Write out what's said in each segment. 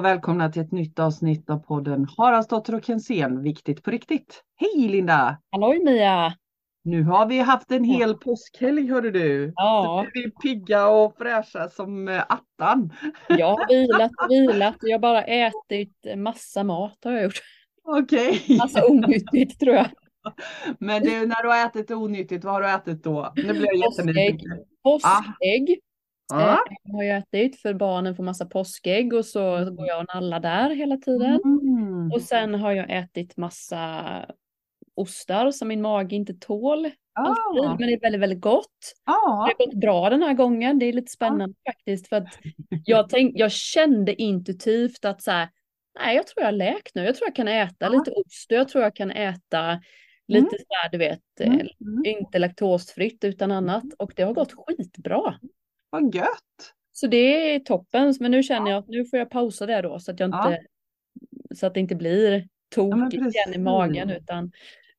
och välkomna till ett nytt avsnitt av podden Haraldsdotter och Kensén, Viktigt på riktigt. Hej Linda! Halloj Mia! Nu har vi haft en hel påskhelg hörde du. Ja. Så vi är pigga och fräscha som eh, attan. Jag har vilat och vilat. Jag har bara ätit massa mat har jag gjort. Okej. Massa onyttigt tror jag. Men du, när du har ätit onyttigt, vad har du ätit då? Nu blir jag jättenyfiken. Påskägg Ja. eh, har jag ätit för barnen får massa påskägg och så går jag och nallar där hela tiden. Mm. Och sen har jag ätit massa ostar som min mage inte tål. Alltid, Ah. men det är väldigt, väldigt gott. Ja. Det har gått bra den här gången. Det är lite spännande faktiskt. För att jag, tänk, jag kände intuitivt att så här, nej jag tror jag har läkt nu. Jag tror jag kan äta Ja. lite ost och jag tror jag kan äta lite så här, du vet, Mm. eh, Mm. inte laktosfritt utan annat. Och det har gått skitbra. Vad gött. Så det är toppen. Men nu känner jag att nu får jag pausa det då så att jag Ja. inte, så att det inte blir tok men igen i magen utan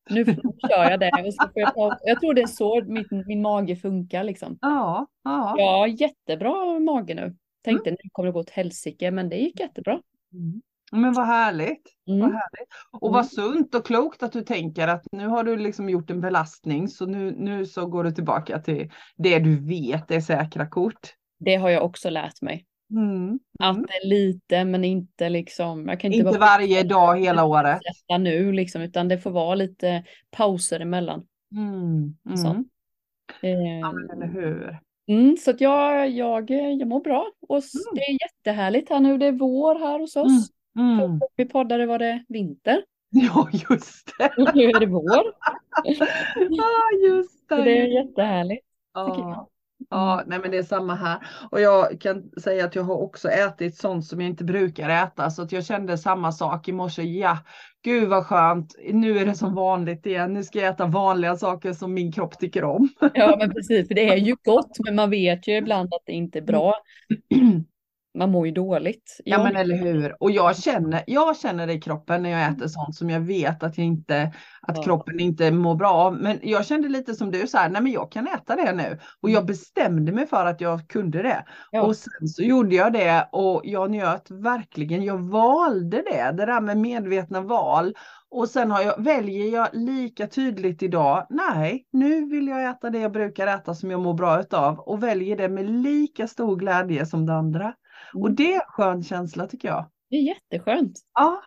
nu kör jag det. Och så får jag, pausa. jag tror det är så min, min mage funkar liksom. Ja. Ja. Har jättebra mage nu. Tänkte nu kommer det gå åt helsike, men det gick jättebra. Mm. Men vad härligt. Vad Mm. härligt. Och Mm. vad sunt och klokt att du tänker att nu har du liksom gjort en belastning så nu, nu så går du tillbaka till det du vet är säkra kort. Det har jag också lärt mig. Mm. Att Mm. är lite, men inte liksom. Jag kan inte, Inte varje dag hela året. nu liksom, utan det får vara lite pauser emellan. Mm. Så. Mm. Eh, Ja, men eller hur. Mm, så att jag, jag, jag mår bra och det är jättehärligt här nu. Det är vår här hos oss. Mm. Mm. Vi poddade var det vinter Ja, just det. och nu är det vår. Ja, just Så det. det är jättehärligt. Ja. Ja, nej men det är samma här. Och jag kan säga att jag har också ätit sånt som jag inte brukar äta. Så att jag kände samma sak i morse. Ja, gud vad skönt. Nu är det som vanligt igen. Nu ska jag äta vanliga saker som min kropp tycker om. Ja men precis, för det är ju gott men man vet ju ibland att det inte är bra. Man mår ju dåligt. Ja men eller hur. Och jag känner, jag känner det i kroppen när jag äter sånt som jag vet att jag inte, att Ja. kroppen inte mår bra av. Men jag kände lite som du så här, nej men jag kan äta det nu. Och jag bestämde mig för att jag kunde det. Ja. Och sen så gjorde jag det och jag njöt verkligen. Jag valde det, det där med medvetna val. Och sen har jag, väljer jag lika tydligt idag, nej, nu vill jag äta det jag brukar äta som jag mår bra utav och väljer det med lika stor glädje som det andra. Och Mm. det är en skön känsla tycker jag. Det är jätteskönt. Ja,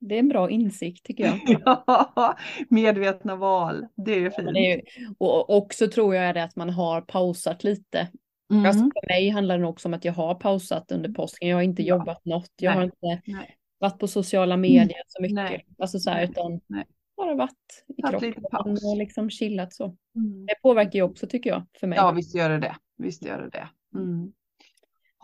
Det är en bra insikt tycker jag. ja medvetna val, det är Ja, fint. men det är ju, och också tror jag är det att man har pausat lite. Mm. Alltså för mig handlar det nog också om att jag har pausat under påsken. Jag har inte Ja. jobbat något. Jag har Nej. inte Nej. varit på sociala medier så mycket. Nej. Alltså så här, utan Nej. bara varit i lite kroppen och liksom chillat så. Mm. Det påverkar ju också tycker jag för mig. Ja, visst gör det det. Visst gör det det. Mm.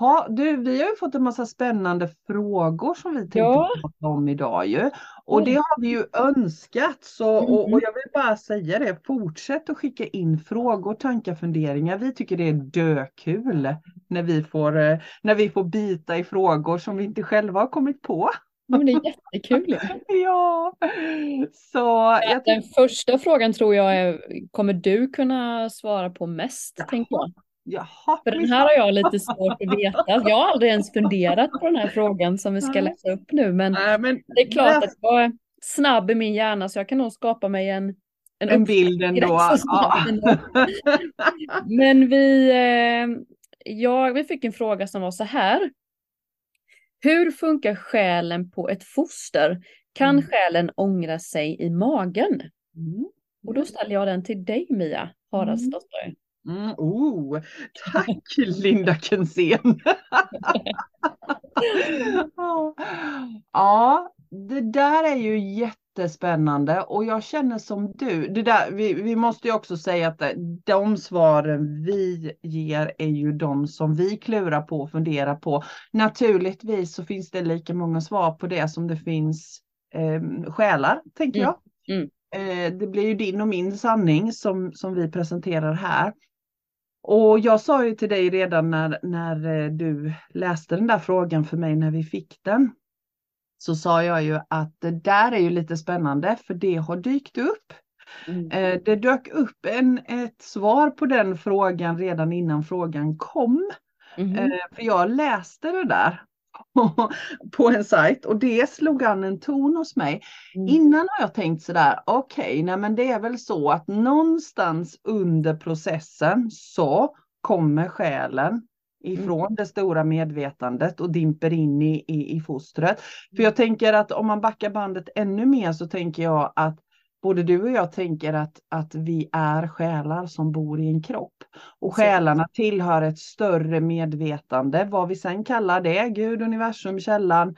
Ha, du, vi har ju fått en massa spännande frågor som vi tänkte Ja. prata om idag ju. Och Mm. det har vi ju önskat. Så, och, och jag vill bara säga det, fortsätt att skicka in frågor, tankar, funderingar. Vi tycker det är dökul när vi får, eh, när vi får bita i frågor som vi inte själva har kommit på. Ja, Men det är jättekul. Ja, så Den första frågan tror jag är, kommer du kunna svara på mest? Jaha. Tänker jag. Jaha, För den här har jag lite svårt att veta. Jag har aldrig ens funderat på den här frågan som vi ska läsa upp nu. Men Nej, men det är klart läs att jag är snabb i min hjärna så jag kan nog skapa mig en, en, en bild ändå. ändå. Men vi, eh, ja, vi fick en fråga som var så här. Hur funkar själen på ett foster? Kan Mm. själen ångra sig i magen? Mm. Och då ställer jag den till dig Mia Haraldsdotter. Mm, oh, tack Linda Kensén. Ja. det där är ju jättespännande och jag känner som du. Det där, vi, vi måste ju också säga att det- de svaren vi ger är ju de som vi klurar på och funderar på. Naturligtvis så finns det lika många svar på det som det finns eh, själar, tänker Mm, jag. mm. Eh, det blir ju din och min sanning som, som vi presenterar här. Och jag sa ju till dig redan när, när eh, du läste den där frågan för mig när vi fick den. Så sa jag ju att det där är ju lite spännande för det har dykt upp. Mm. Eh, det dök upp en, ett svar på den frågan redan innan frågan kom. Eh, för jag läste det där på en sajt och det slog an en ton hos mig. Mm. Innan har jag tänkt sådär, okej, okay, nej men det är väl så att någonstans under processen så kommer själen ifrån mm. det stora medvetandet och dimper in i, i, i fostret. För jag tänker att om man backar bandet ännu mer så tänker jag att både du och jag tänker att, att vi är själar som bor i en kropp. Och själarna tillhör ett större medvetande, vad vi sen kallar det, Gud, universum, källan,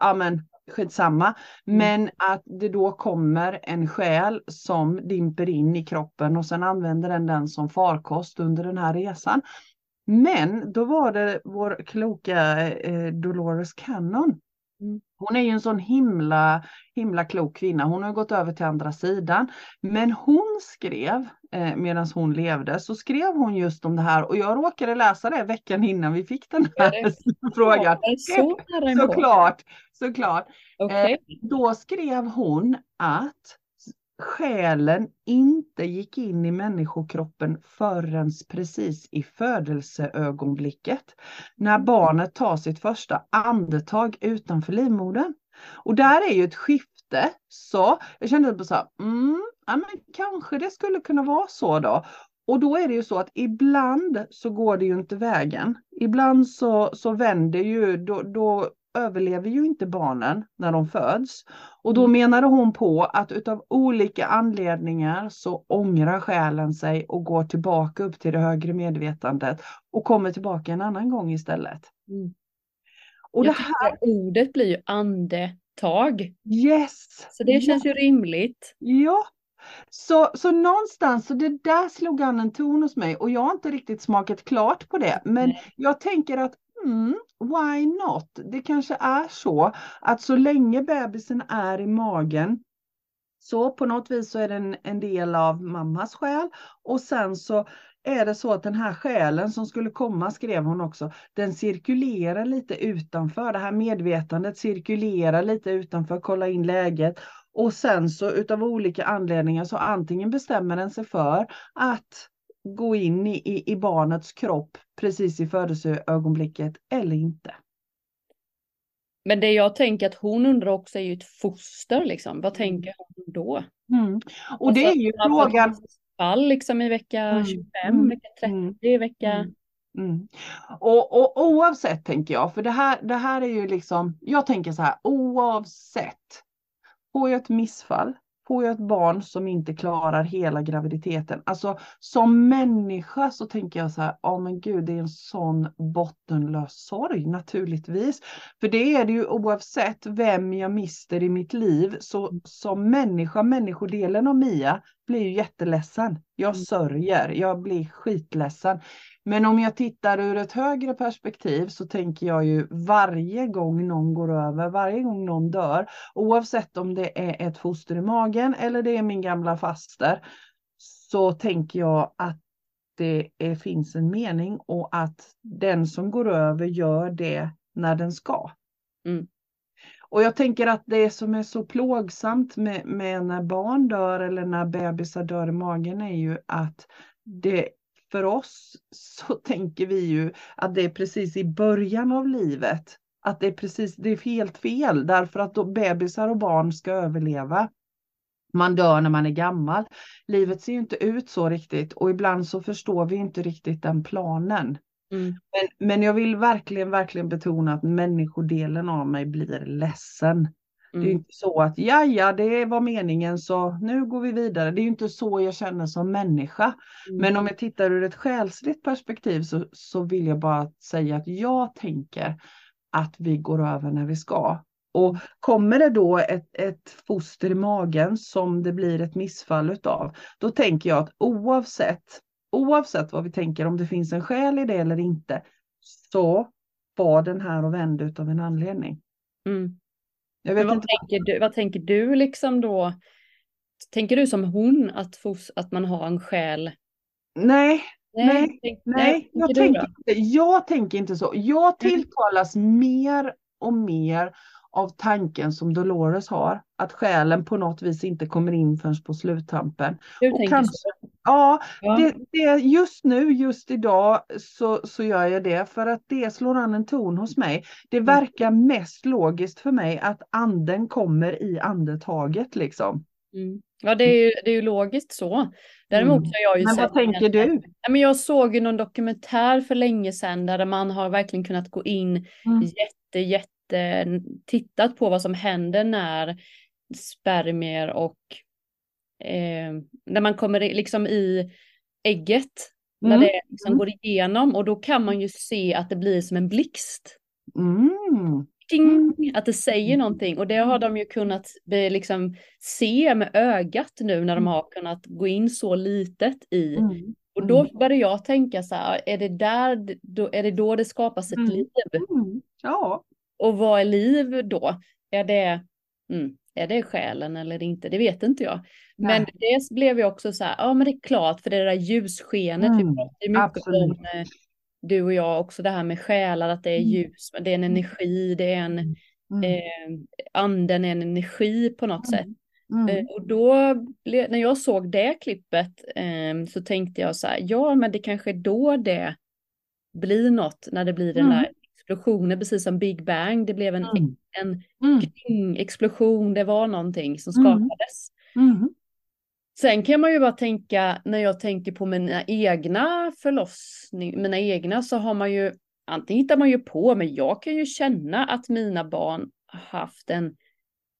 ja men skitsamma. Mm. Men att det då kommer en själ som dimper in i kroppen och sen använder den den som farkost under den här resan. Men då var det vår kloka eh, Dolores Cannon. Hon är ju en sån himla, himla klok kvinna. Hon har gått över till andra sidan. Men hon skrev, eh, medan hon levde, så skrev hon just om det här och jag råkade läsa det veckan innan vi fick den här frågan. Så såklart, såklart. Okay. Eh, då skrev hon att själen inte gick in i människokroppen förrän precis i födelseögonblicket. När mm. barnet tar sitt första andetag utanför livmodern. Och där är ju ett skifte. Så jag kände på så här, mm, ja, men kanske det skulle kunna vara så då. Och då är det ju så att ibland så går det ju inte vägen. Ibland så, så vänder ju, då, då överlever ju inte barnen när de föds. Och då mm. menade hon på att utav olika anledningar så ångrar själen sig och går tillbaka upp till det högre medvetandet och kommer tillbaka en annan gång istället. Mm. Och Jag det här ordet blir ju andetag. Yes! Så det känns ja. ju rimligt. Ja, så, så någonstans, så det där slog an en ton hos mig och jag har inte riktigt smakat klart på det. Men Nej. jag tänker att Mm, why not? Det kanske är så att så länge bebisen är i magen så på något vis så är den en del av mammas själ och sen så är det så att den här själen som skulle komma, skrev hon också, den cirkulerar lite utanför. Det här medvetandet cirkulerar lite utanför, kolla in läget. Och sen så utav olika anledningar så antingen bestämmer den sig för att gå in i, i, i barnets kropp precis i födelseögonblicket eller inte. Men det jag tänker att hon undrar också är ju ett foster liksom. Vad mm. tänker hon då? Mm. Och alltså, det är ju frågan. Fall liksom i vecka mm. 25, mm. vecka 30, mm. vecka. Mm. Och, och oavsett tänker jag, för det här, det här är ju liksom, jag tänker så här, oavsett. Får jag ett missfall får jag ett barn som inte klarar hela graviditeten. Alltså som människa så tänker jag så här, ja oh, men gud det är en sån bottenlös sorg naturligtvis. För det är det ju oavsett vem jag mister i mitt liv. Så som människa, människodelen av Mia blir ju jätteledsen. Jag mm. sörjer, jag blir skitledsen. Men om jag tittar ur ett högre perspektiv så tänker jag ju varje gång någon går över, varje gång någon dör, oavsett om det är ett foster i magen eller det är min gamla faster, så tänker jag att det är, finns en mening och att den som går över gör det när den ska. Mm. Och jag tänker att det som är så plågsamt med, med när barn dör eller när bebisar dör i magen är ju att det för oss så tänker vi ju att det är precis i början av livet. Att det är precis, det är helt fel därför att då bebisar och barn ska överleva. Man dör när man är gammal. Livet ser ju inte ut så riktigt och ibland så förstår vi inte riktigt den planen. Mm. Men, men jag vill verkligen, verkligen betona att människodelen av mig blir ledsen. Mm. Det är mm. inte så att ja, ja, det var meningen så nu går vi vidare. Det är inte så jag känner som människa. Mm. Men om jag tittar ur ett själsligt perspektiv så, så vill jag bara säga att jag tänker att vi går över när vi ska. Och kommer det då ett, ett foster i magen som det blir ett missfall utav, då tänker jag att oavsett, oavsett vad vi tänker, om det finns en själ i det eller inte, så var den här och vände utav en anledning. Mm. Jag vet vad, inte. Tänker du, vad tänker du liksom då? Tänker du som hon att, att man har en själ? Nej, nej, nej. nej. Jag, tänker inte, jag tänker inte så. Jag tilltalas mm. mer och mer av tanken som Dolores har, att själen på något vis inte kommer in förrän på sluttampen. Du och kanske, Ja, Ja. det, det, just nu, just idag så, så gör jag det för att det slår an en ton hos mig. Det Mm. verkar mest logiskt för mig att anden kommer i andetaget liksom. Mm. Ja, det är, ju, det är ju logiskt så. Däremot Mm. har jag ju Men vad tänker du? Nej, men jag såg ju någon dokumentär för länge sedan där man har verkligen kunnat gå in Mm. jätte, jätte, tittat på vad som händer när spermier och eh, när man kommer liksom i ägget, när Mm. det liksom Mm. går igenom och då kan man ju se att det blir som en blixt. Mm. Ding, att det säger någonting och det har de ju kunnat liksom se med ögat nu när de har kunnat gå in så litet i. Mm. Och då började jag tänka så här, är det där, då, är det då det skapas ett Mm. liv? Mm. Ja. Och vad är liv då? Är det, mm, är det själen eller inte? Det vet inte jag. Men Nej. det blev ju också så här, ja men det är klart för det där ljusskenet, vi Mm, pratar ju mycket absolut. om, eh, du och jag också det här med själar, att det är Mm. ljus, men det är en energi, det är en, Mm. eh, anden är en energi på något sätt. Mm. Eh, Och då, när jag såg det klippet eh, så tänkte jag så här, ja men det kanske är då det blir något, när det blir den Mm. där explosionen, precis som Big Bang, det blev en, Mm. en Mm. kring- explosion, det var någonting som Mm. skapades. Mm. Sen kan man ju bara tänka, när jag tänker på mina egna förlossning, mina egna så har man ju, antingen hittar man ju på, men jag kan ju känna att mina barn har haft en,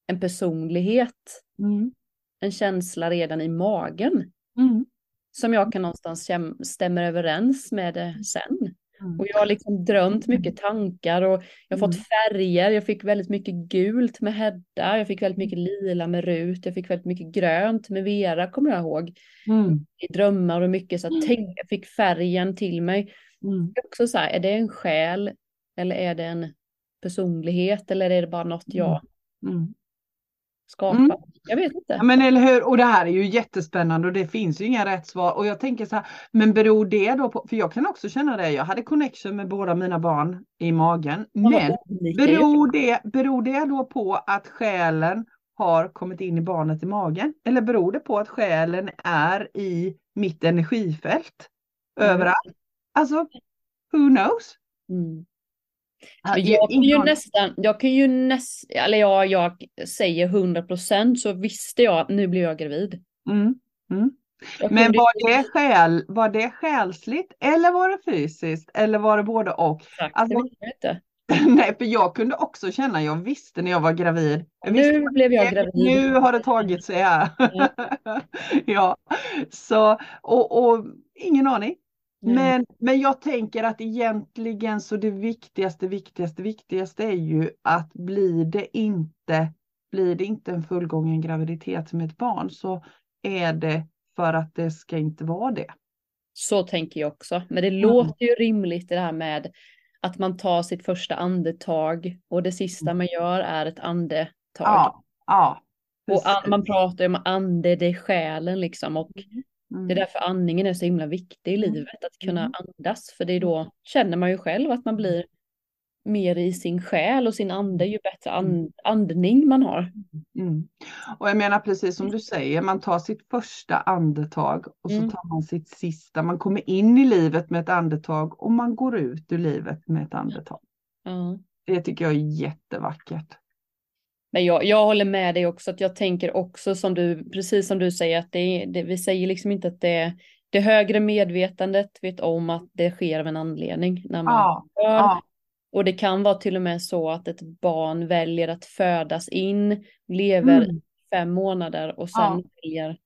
en personlighet, Mm. en känsla redan i magen. Mm. som jag kan någonstans stämmer överens med det sen. Mm. Och jag har liksom drömt mycket tankar och jag har fått Mm. färger. Jag fick väldigt mycket gult med Hedda. Jag fick väldigt mycket lila med Rut. Jag fick väldigt mycket grönt med Vera, kommer jag ihåg. Mm. I drömmar och mycket så att tänk, jag fick färgen till mig. Mm. Också så här, är det en själ eller är det en personlighet eller är det bara något jag Mm. Skapar? Mm. Jag vet inte. Ja, men eller hur, och det här är ju jättespännande och det finns ju inga rätt svar. Och jag tänker så här, men beror det då på, för jag kan också känna det, jag hade connection med båda mina barn i magen. Ja, Men beror det, beror det då på att själen har kommit in i barnet i magen? Eller beror det på att själen är i mitt energifält? Mm. Överallt? Alltså, who knows? Mm. Men jag kan ju nästan, jag kan ju nästan, eller ja, jag säger 100% så visste jag att nu blir jag gravid. Mm, mm. Jag Men var det, själ, var det själsligt eller var det fysiskt? Eller var det både och? sagt, alltså- det vet jag inte. Nej, för jag kunde också känna, jag visste när jag var gravid. Jag Nu blev jag gravid. nu har det tagit sig här. ja, så och, och ingen aning. Nej. Men, men jag tänker att egentligen så det viktigaste, viktigaste, viktigaste är ju att blir det inte, blir det inte en fullgången graviditet med ett barn så är det för att det ska inte vara det. Så tänker jag också. Men det Mm. låter ju rimligt det här med att man tar sitt första andetag och det sista man gör är ett andetag. Ja, ja. och man pratar ju om ande, det är själen liksom. Och Mm. Det är därför andningen är så himla viktig i livet, att kunna Mm. andas. För det är då känner man ju själv att man blir mer i sin själ och sin ande ju bättre and, andning man har. Mm. Och jag menar precis som du säger, man tar sitt första andetag och så Mm. tar man sitt sista. Man kommer in i livet med ett andetag och man går ut ur livet med ett andetag. Ja. Det tycker jag är jättevackert. Men jag, jag håller med dig också, att jag tänker också som du, precis som du säger, att det, det, vi säger liksom inte att det, det högre medvetandet vet om att det sker av en anledning när man Ja, dör. ja, Och det kan vara till och med så att ett barn väljer att födas in, lever Mm. fem månader och sen Ja. väljer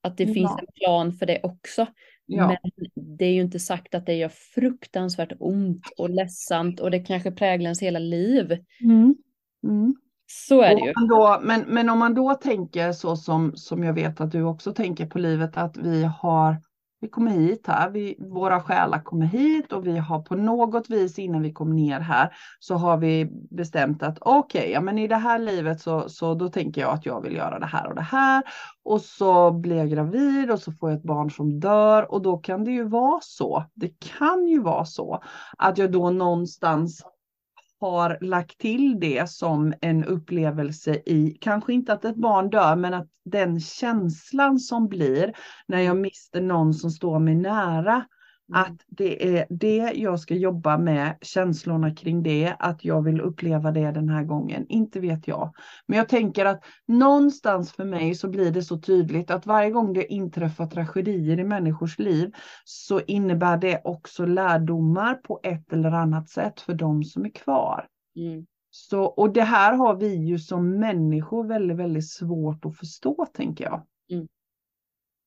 att det finns en plan för det också. ja. Men det är ju inte sagt att det gör fruktansvärt ont och ledsamt och det kanske präglar ens hela liv. Mm. Mm. Så är det ju. då, men, men om man då tänker så som, som jag vet att du också tänker på livet, att vi har, vi kommer hit här, vi, våra själar kommer hit och vi har på något vis innan vi kommer ner här så har vi bestämt att okej, ja men i det här livet så, så då tänker jag att jag vill göra det här och det här och så blir jag gravid och så får jag ett barn som dör och då kan det ju vara så, det kan ju vara så att jag då någonstans har lagt till det som en upplevelse i, kanske inte att ett barn dör, men att den känslan som blir när jag mister någon som står mig nära, Mm att det är det jag ska jobba med, känslorna kring det, att jag vill uppleva det den här gången. Inte vet jag. Men jag tänker att någonstans för mig så blir det så tydligt att varje gång det inträffar tragedier i människors liv så innebär det också lärdomar på ett eller annat sätt för de som är kvar. Mm. Så, och det här har vi ju som människor väldigt, väldigt svårt att förstå, tänker jag. Mm.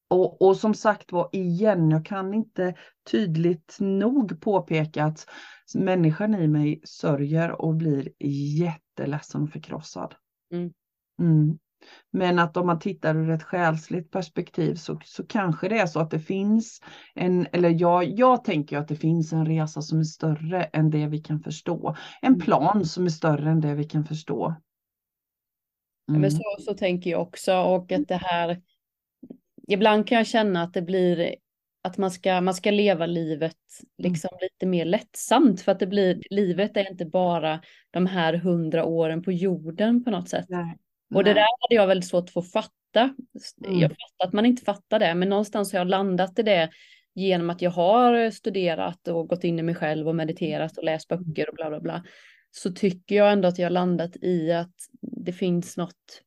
Och, och som sagt var, igen, jag kan inte tydligt nog påpeka att människan i mig sörjer och blir jätteledsen och förkrossad. Mm. Mm. Men att om man tittar ur ett själsligt perspektiv så, så kanske det är så att det finns en, eller jag, jag tänker att det finns en resa som är större än det vi kan förstå. En Mm. plan som är större än det vi kan förstå. Mm. Men så, så tänker jag också och att det här Ibland kan jag känna att det blir att man ska, man ska leva livet Mm. liksom lite mer lättsamt för att det blir, livet är inte bara de här hundra åren på jorden på något sätt. Nej. Och det där hade jag väldigt svårt att få fatta. Mm. Jag fattar att man inte fattar det, men någonstans har jag landat i det genom att jag har studerat och gått in i mig själv och mediterat och läst böcker och bla bla bla. Så tycker jag ändå att jag har landat i att det finns något.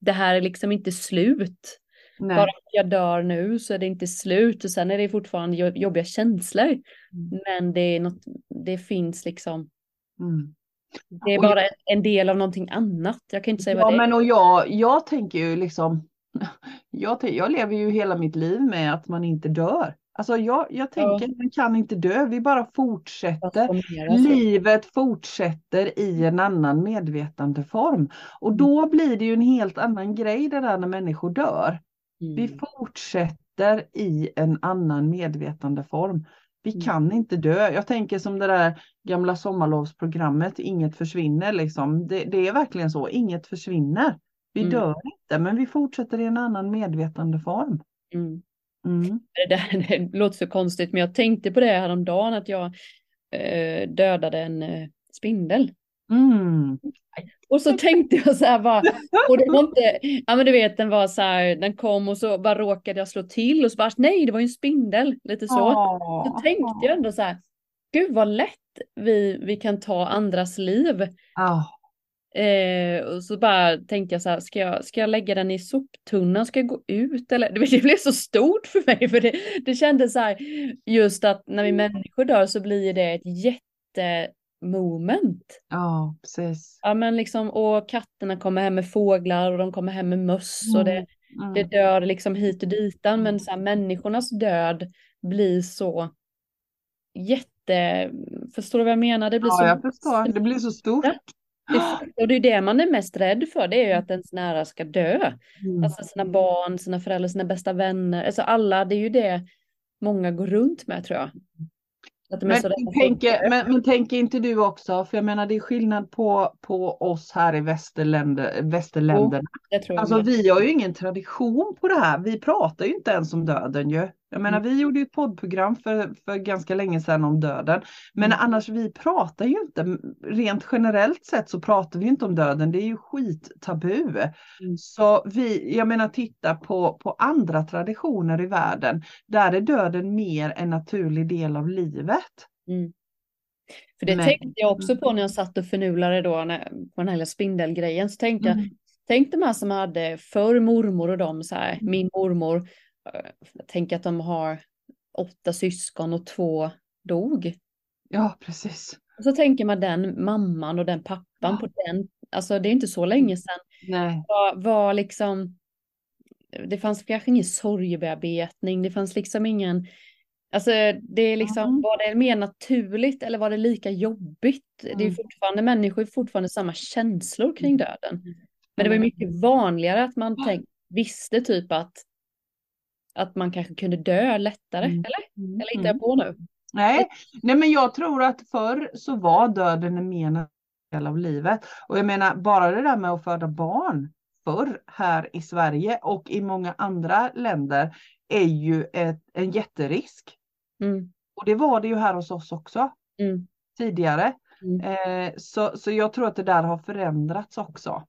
Det här är liksom inte slut. Nej. Bara att jag dör nu så är det inte slut och sen är det fortfarande jo- jobbiga känslor. Mm. Men det är något, det finns liksom, Mm. det är Och- bara en- en del av någonting annat. Jag kan inte säga Ja, vad det är. men och jag, jag tänker ju liksom, jag, jag lever ju hela mitt liv med att man inte dör. Alltså jag, jag tänker, man kan inte dö, vi bara fortsätter. Livet fortsätter i en annan medvetandeform. Och Mm. då blir det ju en helt annan grej det där när människor dör. Vi Mm. fortsätter i en annan medvetandeform. Vi Mm. kan inte dö. Jag tänker som det där gamla sommarlovsprogrammet, inget försvinner liksom. Det, det är verkligen så, inget försvinner. Vi Mm. dör inte, men vi fortsätter i en annan medvetandeform. Mm. Mm. Det, där, det låter så konstigt, men jag tänkte på det häromdagen att jag eh, dödade en eh, spindel. Mm. Och så tänkte jag så här bara, och det var inte, ja men du vet den var så här, den kom och så bara råkade jag slå till och så bara, nej det var ju en spindel, lite så. Så Åh. tänkte jag ändå så här, gud vad lätt vi, vi kan ta andras liv. Ah. Eh, och så bara tänkte jag så här, ska jag, ska jag lägga den i soptunnan, ska jag gå ut eller? Du vet, Det blev så stort för mig för det, det kändes så här, just att när vi människor dör så blir det ett jättemoment. Ja, precis. Ja men liksom, och katterna kommer hem med fåglar och de kommer hem med möss och det, Mm. det dör liksom hit och ditan men så här, människornas död blir så jätte, förstår du vad jag menar? Det blir Ja, så jag förstår. Det blir så stort. det, och det är det man är mest rädd för, det är ju att ens nära ska dö. Mm. Alltså sina barn, sina föräldrar, sina bästa vänner, alltså alla, det är ju det många går runt med tror jag. Men, dö. men, men tänker inte du också, för jag menar det är skillnad på, på oss här i västerländer, västerländerna. Jag Alltså vi har ju ingen tradition på det här. Vi pratar ju inte ens om döden ju. Jag menar vi gjorde ju ett poddprogram för, för ganska länge sedan om döden. Men Mm. annars vi pratar ju inte, rent generellt sett så pratar vi inte om döden. Det är ju skittabu. Mm. Så vi, jag menar titta på, på andra traditioner i världen. Där är döden mer en naturlig del av livet. Mm. För det Men- tänkte jag också på när jag satt och förnulade då när, på den här spindelgrejen. Så tänkte jag, Mm. tänk de här som hade förr mormor och de så här, min mormor, eh, tänker att de har åtta syskon och två dog. Ja, precis. Och så tänker man den mamman och den pappan på den, alltså det är inte så länge sedan, Nej. var, var liksom, det fanns kanske ingen sorgebearbetning, det fanns liksom ingen, alltså det är liksom, Mm. var det mer naturligt eller var det lika jobbigt? Det är Mm. fortfarande, människor är fortfarande samma känslor kring döden. Men det var Mm. mycket vanligare att man tänk, visste typ att, att man kanske kunde dö lättare, Mm. eller? Mm. Eller hittar jag på nu? Nej, nej, men jag tror att förr så var döden en naturlig del av livet. Och jag menar bara det där med att föda barn förr här i Sverige och i många andra länder är ju ett, en jätterisk. Mm. Och det var det ju här hos oss också Mm. tidigare. Mm. Eh, så, så jag tror att det där har förändrats också.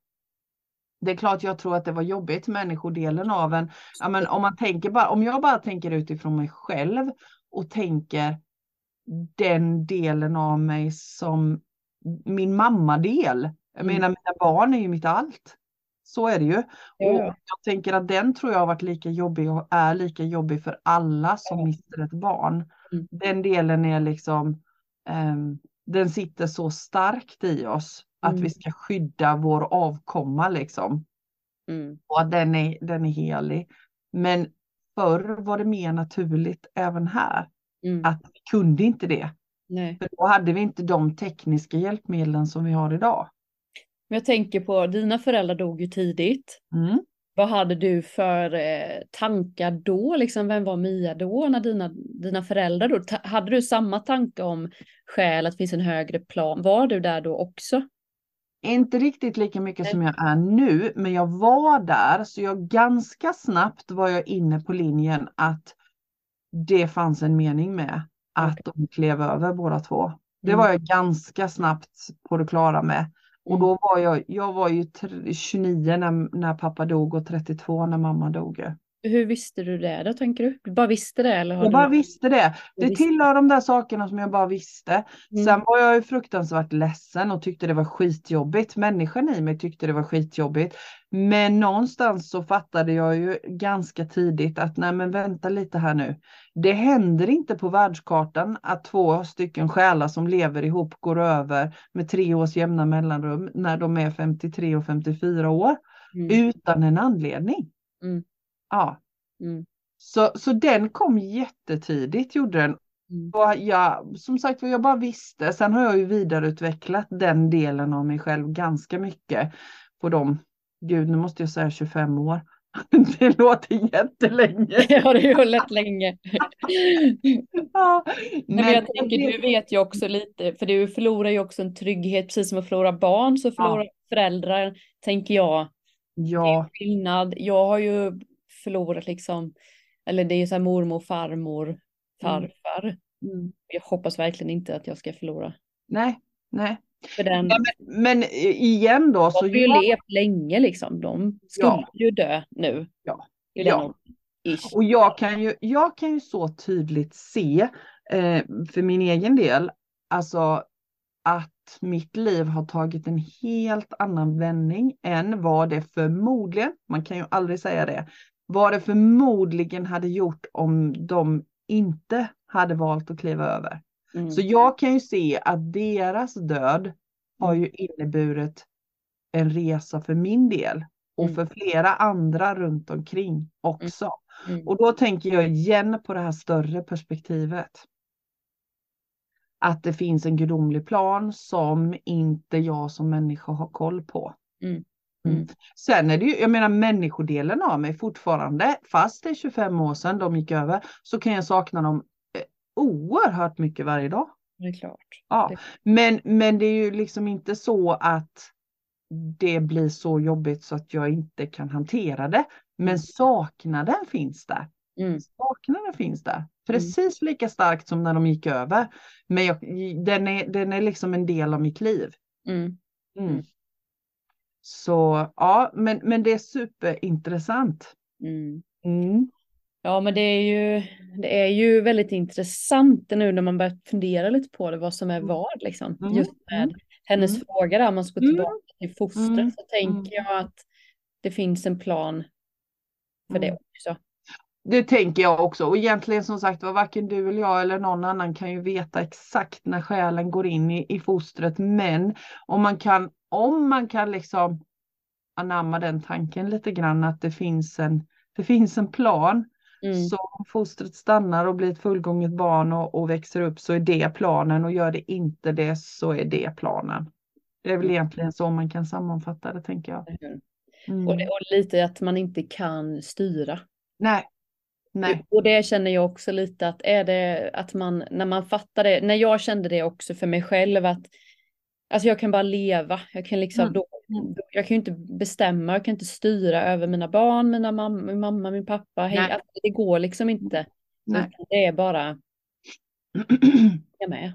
Det är klart jag tror att det var jobbigt, människodelen av en. Ja, men om, man tänker bara, om jag bara tänker utifrån mig själv och tänker den delen av mig som min mammadel. Jag Mm. menar mina barn är ju mitt allt. Så är det ju. Ja, Och ja. jag tänker att den tror jag har varit lika jobbig och är lika jobbig för alla som Ja. mister ett barn. Mm. Den delen är liksom, ehm, den sitter så starkt i oss att Mm. vi ska skydda vår avkomma liksom. Mm. Och att den är, den är helig. Men förr var det mer naturligt även här Mm. att vi kunde inte det. Nej. För då hade vi inte de tekniska hjälpmedlen som vi har idag. Men jag tänker på, dina föräldrar dog ju tidigt. Mm. Vad hade du för eh, tankar då? Liksom, vem var Mia då när dina, dina föräldrar då? Ta- hade du samma tanke om skäl, att det finns en högre plan? Var du där då också? Inte riktigt lika mycket Nej. som jag är nu, men jag var där så jag ganska snabbt var jag inne på linjen att det fanns en mening med att de klev över båda två. Det Mm. var jag ganska snabbt på det klara med. Och då var jag, jag var ju 29 när, när pappa dog och 32 när mamma dog. Hur visste du det då, tänker du? Du bara visste det eller har Jag du... bara visste det. Det visste. tillhör de där sakerna som jag bara visste. Mm. Sen var jag ju fruktansvärt ledsen och tyckte det var skitjobbigt. Människan i mig tyckte det var skitjobbigt. Men någonstans så fattade jag ju ganska tidigt att nej men vänta lite här nu. Det händer inte på världskartan att två stycken själar som lever ihop går över med tre års jämna mellanrum när de är 53 och 54 år Mm. utan en anledning. Mm. Ja, Mm. så, så den kom jättetidigt gjorde den. Mm. Och jag, som sagt jag bara visste. Sen har jag ju vidareutvecklat den delen av mig själv ganska mycket på de, gud nu måste jag säga 25 år. Det låter jättelänge. Det har hållit länge. Ja, Men jag tänker, du vet ju också lite, för du förlorar ju också en trygghet, precis som att förlora barn så förlorar föräldrar, tänker jag. ja, Skillnad. Jag har ju förlorat liksom, eller det är ju så här mormor, farmor, farfar. mm. Jag hoppas verkligen inte att jag ska förlora. nej, nej. Den, Ja, Men igen då de så har ju jag, levt länge liksom. De skulle Ja. ju dö nu. Ja. Ja. Och jag kan ju, jag kan ju så tydligt se eh, för min egen del, alltså att mitt liv har tagit en helt annan vändning än vad det förmodligen, man kan ju aldrig säga det, vad det förmodligen hade gjort om de inte hade valt att kliva över. Mm. Så jag kan ju se att deras död har ju inneburit en resa för min del och Mm. för flera andra runt omkring också. Mm. Och då tänker jag igen på det här större perspektivet. Att det finns en gudomlig plan som inte jag som människa har koll på. Mm. Mm. Mm. Sen är det ju, jag menar människodelen av mig fortfarande, fast det är 25 år sedan de gick över, så kan jag sakna dem eh, oerhört mycket varje dag. Det är klart. Ja, men, men det är ju liksom inte så att det blir så jobbigt så att jag inte kan hantera det. Men Mm. saknaden finns där. Mm. Saknaden finns där. Precis lika starkt som när de gick över. Men jag, den, är, den är liksom en del av mitt liv. Mm. Så ja, men, men det är superintressant. Mm. Mm. Ja, men det är ju, det är ju väldigt intressant nu när man börjar fundera lite på det, vad som är Mm. vad liksom. Mm. Just med Mm. hennes Mm. fråga där, om man ska gå tillbaka till fostret, så tänker jag att det finns en plan för det också. Det tänker jag också. Och egentligen som sagt var varken du eller jag eller någon annan kan ju veta exakt när själen går in i, i fostret. Men om man kan, om man kan liksom anamma den tanken lite grann att det finns en, det finns en plan. Mm. Så om fostret stannar och blir ett fullgånget barn och, och växer upp så är det planen och gör det inte det så är det planen. Det är väl egentligen så man kan sammanfatta det tänker jag. Mm. Och, det, och lite att man inte kan styra. Nej. Nej. Och det känner jag också lite att är det att man, när man fattar det, när jag kände det också för mig själv att Alltså jag kan bara leva, jag kan liksom Mm. då, Mm. jag kan ju inte bestämma, jag kan inte styra över mina barn, mina mam min mamma, min pappa, hej, alltså, det går liksom inte. Det är bara, jag är med.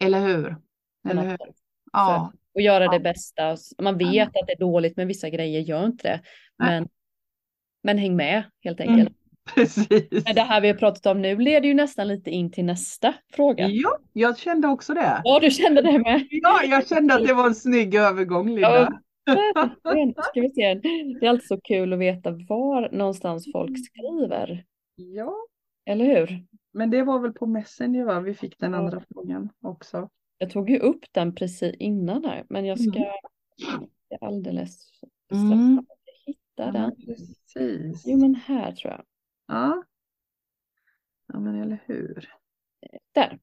Eller hur? Eller hur? Ja, Och göra Ja. det bästa. Man vet att det är dåligt men vissa grejer gör inte det. Men, men häng med helt Mm. precis. Det här vi har pratat om nu leder ju nästan lite in till nästa fråga. Ja, jag kände också det. Ja, du kände det med. Ja, jag kände att det var en snygg övergång, Linda. Verkligen. Ska vi se. Det är alltid så kul att veta var någonstans folk skriver. Ja, Eller hur? men det var väl på Messenger va? Vi fick den Ja. andra frågan också. Jag tog ju upp den precis innan här, men jag ska Mm. alldeles strax Mm. hitta Ja, den. precis. Jo, men här tror jag. Ja. ja, men eller hur. Där.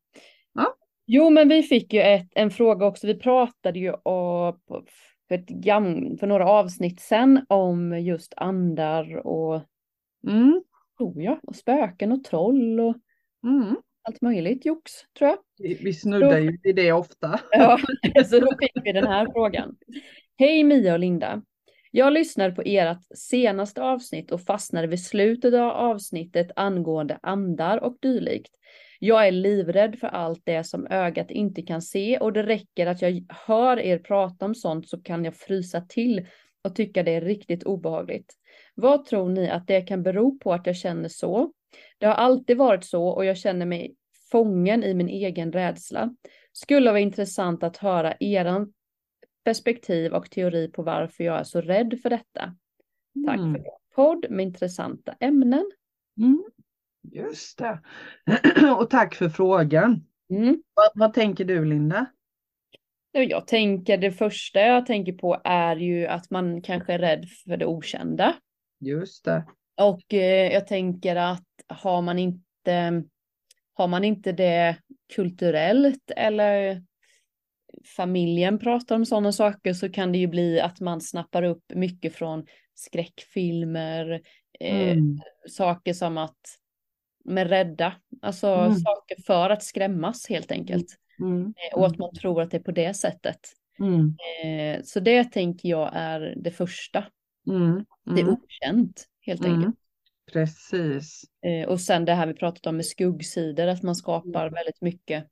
Ja. Jo, men vi fick ju ett, en fråga också. Vi pratade ju om, för, ett gam, för några avsnitt sedan om just andar och, Mm. tror jag, och spöken och troll och Mm. allt möjligt jox, tror jag. Vi vi snuddar ju vid det ofta. Ja, så då fick vi den här frågan. Hej Mia och Linda. Jag lyssnade på ert senaste avsnitt och fastnade vid slutet av avsnittet angående andar och dylikt. Jag är livrädd för allt det som ögat inte kan se och det räcker att jag hör er prata om sånt så kan jag frysa till och tycka det är riktigt obehagligt. Vad tror ni att det kan bero på att jag känner så? Det har alltid varit så och jag känner mig fången i min egen rädsla. Skulle vara intressant att höra eran perspektiv och teori på varför jag är så rädd för detta. Tack Mm. för bra podd med intressanta ämnen. Mm. Just det. Och tack för frågan. Mm. Vad, vad tänker du Linda? Ja, Jag tänker det första jag tänker på är ju att man kanske är rädd för det okända. Just det. Och eh, jag tänker att har man inte, har man inte det kulturellt eller familjen pratar om sådana saker så kan det ju bli att man snappar upp mycket från skräckfilmer, eh, Mm. saker som att med rädda, alltså Mm. saker för att skrämmas helt enkelt. Mm. Eh, Och att man tror att det är på det sättet. Mm. Eh, så det tänker jag är det första. Mm. Det är Mm. okänt helt enkelt. Mm. Precis. Eh, och sen det här vi pratat om med skuggsidor, att man skapar Mm. väldigt mycket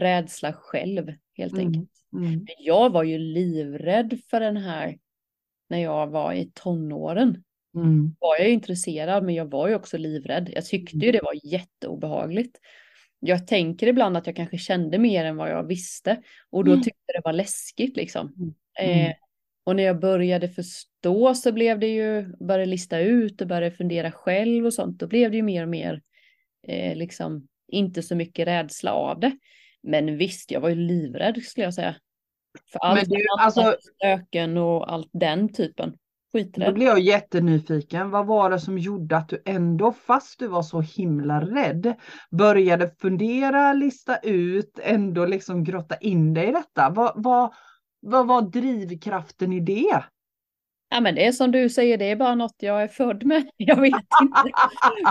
rädsla själv helt Mm. enkelt. Mm. Jag var ju livrädd för den här när jag var i tonåren. Mm. Var jag intresserad men jag var ju också livrädd. Jag tyckte ju det var jätteobehagligt. Jag tänker ibland att jag kanske kände mer än vad jag visste och då Mm. tyckte det var läskigt liksom. Mm. Eh, och när jag började förstå så blev det ju, började lista ut och började fundera själv och sånt, då blev det ju mer och mer eh, liksom inte så mycket rädsla av det. Men visst, jag var ju livrädd skulle jag säga. För allt du, med alltså- spöken och allt den typen. Då Skiträdd. blir jag jättenyfiken. Vad var det som gjorde att du ändå, fast du var så himla rädd, började fundera, lista ut, ändå liksom grotta in dig i detta? Vad, vad, vad var drivkraften i det? Ja men det är som du säger, det är bara något jag är född med. Jag vet inte.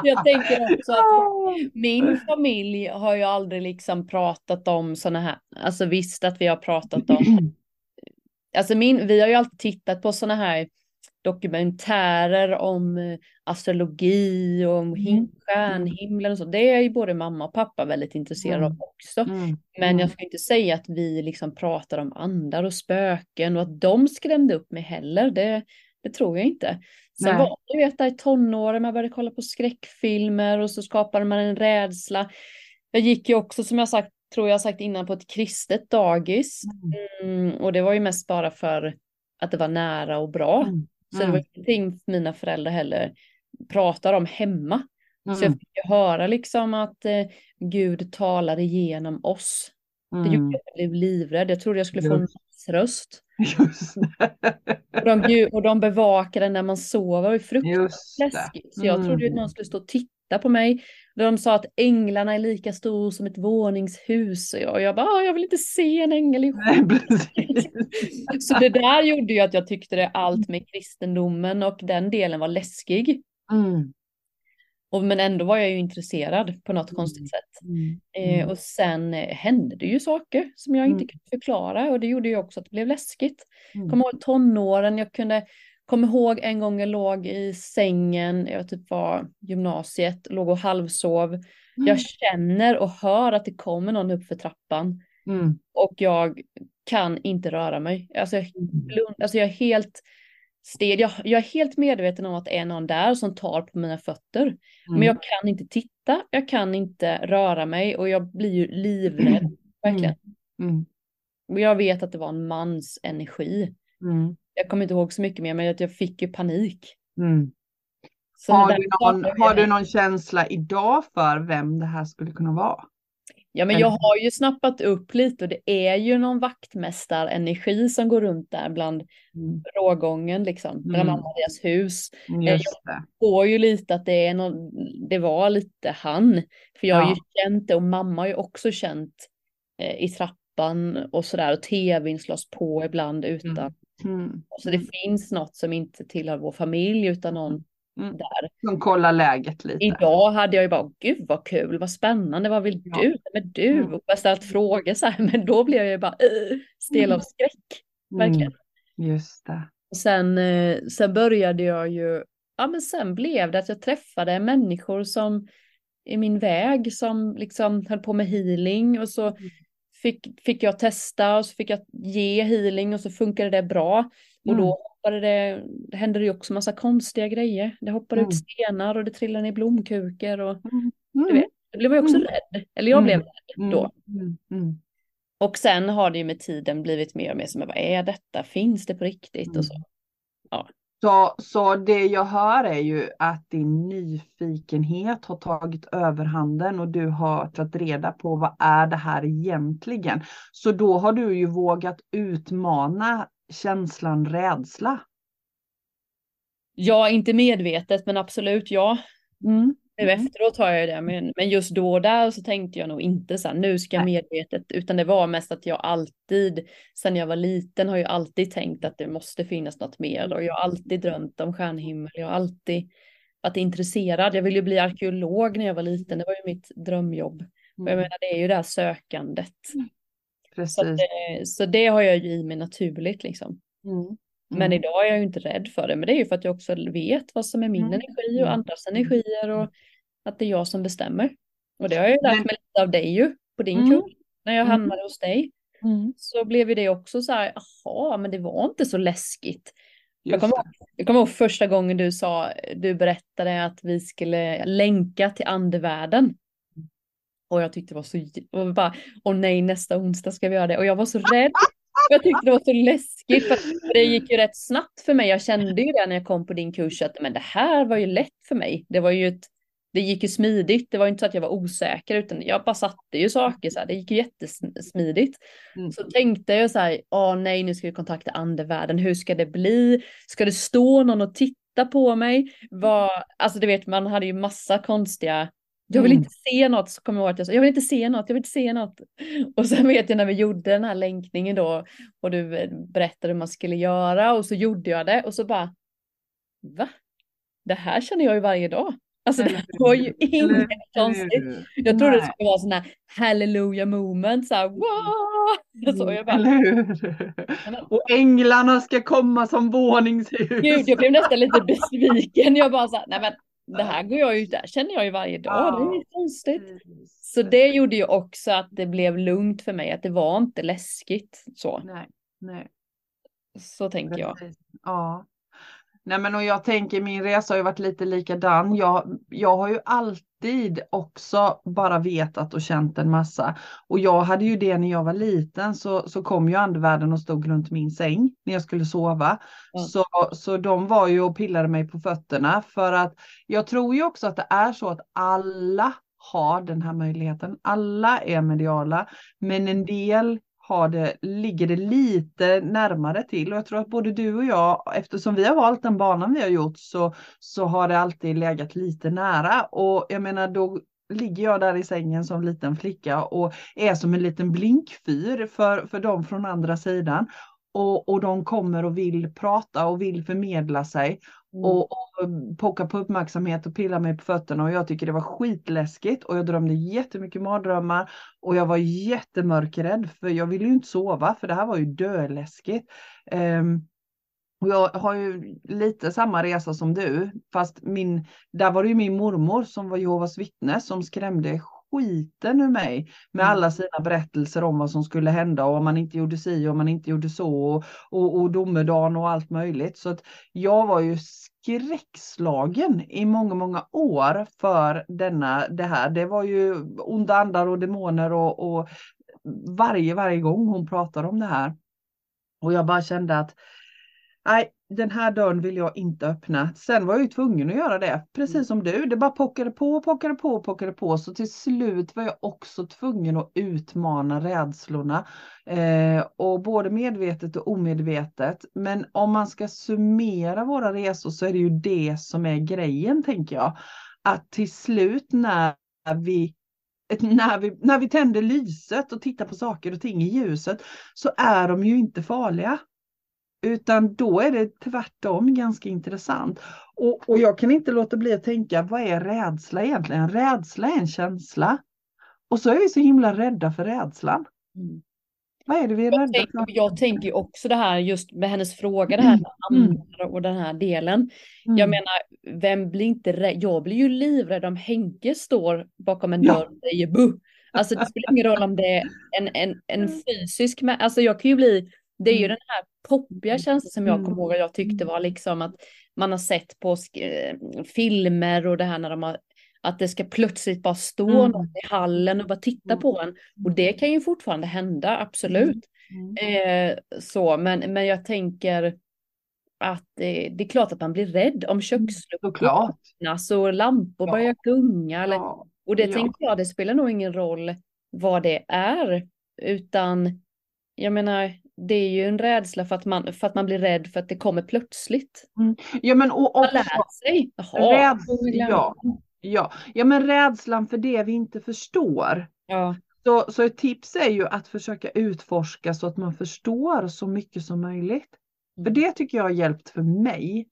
Jag tänker också att min familj har ju aldrig liksom pratat om sådana här, alltså visst att vi har pratat om, alltså min, vi har ju alltid tittat på sådana här dokumentärer om eh, astrologi och om him- Mm. stjärnhimlen och så. Det är ju både mamma och pappa väldigt intresserade av Mm. också. Mm. Men jag ska inte säga att vi liksom pratar om andar och spöken och att de skrämde upp mig heller. Det, det tror jag inte. Sen Nej. var det ju att där i tonåren man började kolla på skräckfilmer och så skapade man en rädsla. Jag gick ju också som jag sagt, tror jag sagt innan, på ett kristet dagis. Mm, och det var ju mest bara för att det var nära och bra. Mm. Så det var ingenting mina föräldrar heller pratar om hemma. Så jag Mm. fick ju höra liksom att eh, Gud talar igenom oss. Det Mm. gjorde att jag blev livrädd. Jag trodde jag skulle få en röst. Just det. Och de, och de bevakade när man sover. Det var fruktansvärt det. läskigt. Så jag trodde att Mm. någon skulle stå och titta på mig. De sa att änglarna är lika stor som ett våningshus. Och jag, och jag bara, "Ah, jag vill inte se en ängel i. Så det där gjorde ju att jag tyckte det allt med kristendomen och den delen var läskig. Mm. Och, men ändå var jag ju intresserad på något Mm. konstigt sätt. Mm. Eh, och sen eh, hände det ju saker som jag inte Mm. kunde förklara och det gjorde ju också att det blev läskigt. Mm. Kommer ihåg tonåren, jag kunde komma ihåg en gång jag låg i sängen, jag typ var gymnasiet, låg och halvsov. Jag känner och hör att det kommer någon upp för trappan. Mm. Och jag kan inte röra mig. Alltså, jag, blund, alltså jag är helt stel. Jag, jag är helt medveten om att det är någon där som tar på mina fötter. Mm. Men jag kan inte titta, jag kan inte röra mig och jag blir ju livrädd. Verkligen. Mm. Jag vet att det var en mans energi. Mm. Jag kommer inte ihåg så mycket mer men att jag fick ju panik. Mm. Har, du någon, har du någon känsla idag för vem det här skulle kunna vara? Ja men jag har ju snappat upp lite och det är ju någon vaktmästarenergi som går runt där bland Mm. rågången liksom. Mellan Mm. mamma och deras hus. Just det. får ju lite att det är någon, det var lite han. För jag har ju känt det och mamma har ju också känt eh, i trappan och sådär och tvn slås på ibland utan. Mm. Så det finns något som inte tillhör vår familj utan någon Mm. där. Som kollar läget lite. Idag hade jag ju bara, gud vad kul, vad spännande, vad vill Ja. du? Men du, Mm. och jag ställt frågor så här, men då blev jag ju bara uh, stel av skräck. verkligen. Mm. Just det. Och sen, eh, sen började jag ju, ja men sen blev det att jag träffade människor som i min väg som liksom höll på med healing och så fick, fick jag testa och så fick jag ge healing och så funkade det bra. Och Mm. då hoppade det, det hände det ju också massa konstiga grejer. Det hoppade Mm. ut stenar och det trillade ner blomkukor och Mm. du vet, det blev jag också Mm. rädd. Eller jag Mm. blev rädd då. Mm. Mm. Och sen har det ju med tiden blivit mer och mer som, vad är detta? Finns det på riktigt? Mm. Och så. Så, så det jag hör är ju att din nyfikenhet har tagit överhanden och du har tagit reda på vad är det här egentligen. Så då har du ju vågat utmana känslan rädsla. Ja, inte medvetet, men absolut ja. Mm. Nu Mm. efteråt har jag ju det, men, men just då och där så tänkte jag nog inte så här, nu ska jag medvetet, utan det var mest att jag alltid, sen jag var liten, har jag alltid tänkt att det måste finnas något mer och jag har alltid drömt om stjärnhimmel, jag har alltid varit intresserad. Jag ville ju bli arkeolog när jag var liten, det var ju mitt drömjobb. Och jag Mm. menar, det är ju det här sökandet. Så, Precis. att, eh, så det har jag ju i mig naturligt liksom. Mm. Men Mm. idag är jag ju inte rädd för det. Men det är ju för att jag också vet vad som är min Mm. energi och Mm. andras energier och att det är jag som bestämmer. Och det har jag ju lärt mig lite av dig ju på din Mm. kurs. När jag Mm. hamnade hos dig Mm. så blev ju det också så här, jaha, men det var inte så läskigt. Jag kommer, jag kommer ihåg första gången du sa, du berättade att vi skulle länka till andevärlden. Och jag tyckte det var så, och bara, åh nej nästa onsdag ska vi göra det. Och jag var så rädd. Jag tyckte det var så läskigt. För det gick ju rätt snabbt för mig. Jag kände ju det när jag kom på din kurs att men det här var ju lätt för mig. Det var ju ett, det gick ju smidigt. Det var inte så att jag var osäker utan jag bara satte ju saker så här. Det gick ju jättesmidigt. Mm. Så tänkte jag så här, åh nej nu ska vi kontakta andevärlden. Hur ska det bli? Ska det stå någon och titta på mig? Vad, alltså du vet man hade ju massa konstiga jag vill Mm. inte se något, så kommer jag ihåg att jag sa, jag vill inte se något, jag vill inte se något. Och sen vet jag när vi gjorde den här länkningen då, och du eh, berättade hur man skulle göra, och så gjorde jag det, och så bara, va? Det här känner jag ju varje dag. Alltså det var ju inget konstigt. Jag trodde det skulle vara sån här hallelujah moment, så här, wow! Så jag bara? Och änglarna ska komma som våningshus. gud, jag blev nästan lite besviken. Jag bara så här, nej men det här går jag ju, det här känner jag ju varje dag, det är inget konstigt. Så det gjorde ju också att det blev lugnt för mig, att det var inte läskigt så. Nej, nej. Så tänker jag. Ja. Nej men och jag tänker min resa har ju varit lite likadan. Jag, jag har ju alltid också bara vetat och känt en massa. Och jag hade ju det när jag var liten så, så kom ju andevärlden och stod runt min säng när jag skulle sova. Ja. Så, så de var ju och pillade mig på fötterna för att jag tror ju också att det är så att alla har den här möjligheten. Alla är mediala, men en del har det, ligger det lite närmare till. Och jag tror att både du och jag, eftersom vi har valt den banan vi har gjort så, så har det alltid legat lite nära. Och jag menar då ligger jag där i sängen som liten flicka och är som en liten blinkfyr för, för dem från andra sidan. Och, och de kommer och vill prata och vill förmedla sig och, och pockar på uppmärksamhet och pillar mig på fötterna. Och jag tycker det var skitläskigt. Och jag drömde jättemycket mardrömmar. Och jag var jättemörkrädd för jag ville ju inte sova för det här var ju döläskigt. Um, och jag har ju lite samma resa som du, fast min, där var det ju min mormor som var Jehovas vittne som skrämde skiten ur mig med Mm. alla sina berättelser om vad som skulle hända och om man inte gjorde si och man inte gjorde så och, och, och domedagen och allt möjligt. Så att jag var ju skräckslagen i många, många år för denna, det här. Det var ju onda andar och demoner och, och varje, varje gång hon pratade om det här. Och jag bara kände att nej, den här dörren vill jag inte öppna. Sen var jag ju tvungen att göra det, precis Mm. som du. Det bara pockade på, pockade på, pockade på. Så till slut var jag också tvungen att utmana rädslorna. Eh, och både medvetet och omedvetet. Men om man ska summera våra resor så är det ju det som är grejen, tänker jag. Att till slut när vi när vi, när vi tänder lyset och tittar på saker och ting i ljuset så är de ju inte farliga. Utan då är det tvärtom ganska intressant. Och, och jag kan inte låta bli att tänka, vad är rädsla egentligen? Rädsla är en känsla. Och så är vi så himla rädda för rädslan. Mm. Vad är det vi är Jag, rädda tänker, för? jag tänker också det här just med hennes fråga, det här med Mm. andar och den här delen. Mm. Jag menar, vem blir inte rädd? Jag blir ju livrädd om Henke står bakom en Ja. dörr och säger bu. Alltså det spelar ingen roll om det är en, en, en fysisk, mä- alltså jag kan ju bli, det är ju Mm. den här poppiga känslan som jag Mm. kommer ihåg att jag tyckte var liksom att man har sett på eh, filmer och det här när de har att det ska plötsligt bara stå Mm. någon i hallen och bara titta Mm. på en. Och det kan ju fortfarande hända, absolut. Mm. Eh, så, men, men jag tänker att det, det är klart att man blir rädd om köksluckor Såklart. öppnas och lampor Ja. börjar gunga. Eller, Ja. och det ja. tänker jag, det spelar nog ingen roll vad det är, utan jag menar, det är ju en rädsla för att man, för att man blir rädd för att det kommer plötsligt. ja men och Man också lär sig. Jaha, räds, får vi glömma. ja, ja. ja men rädslan för det vi inte förstår. ja. Så, så ett tips är ju att försöka utforska så att man förstår så mycket som möjligt. För Mm. det tycker jag har hjälpt för mig.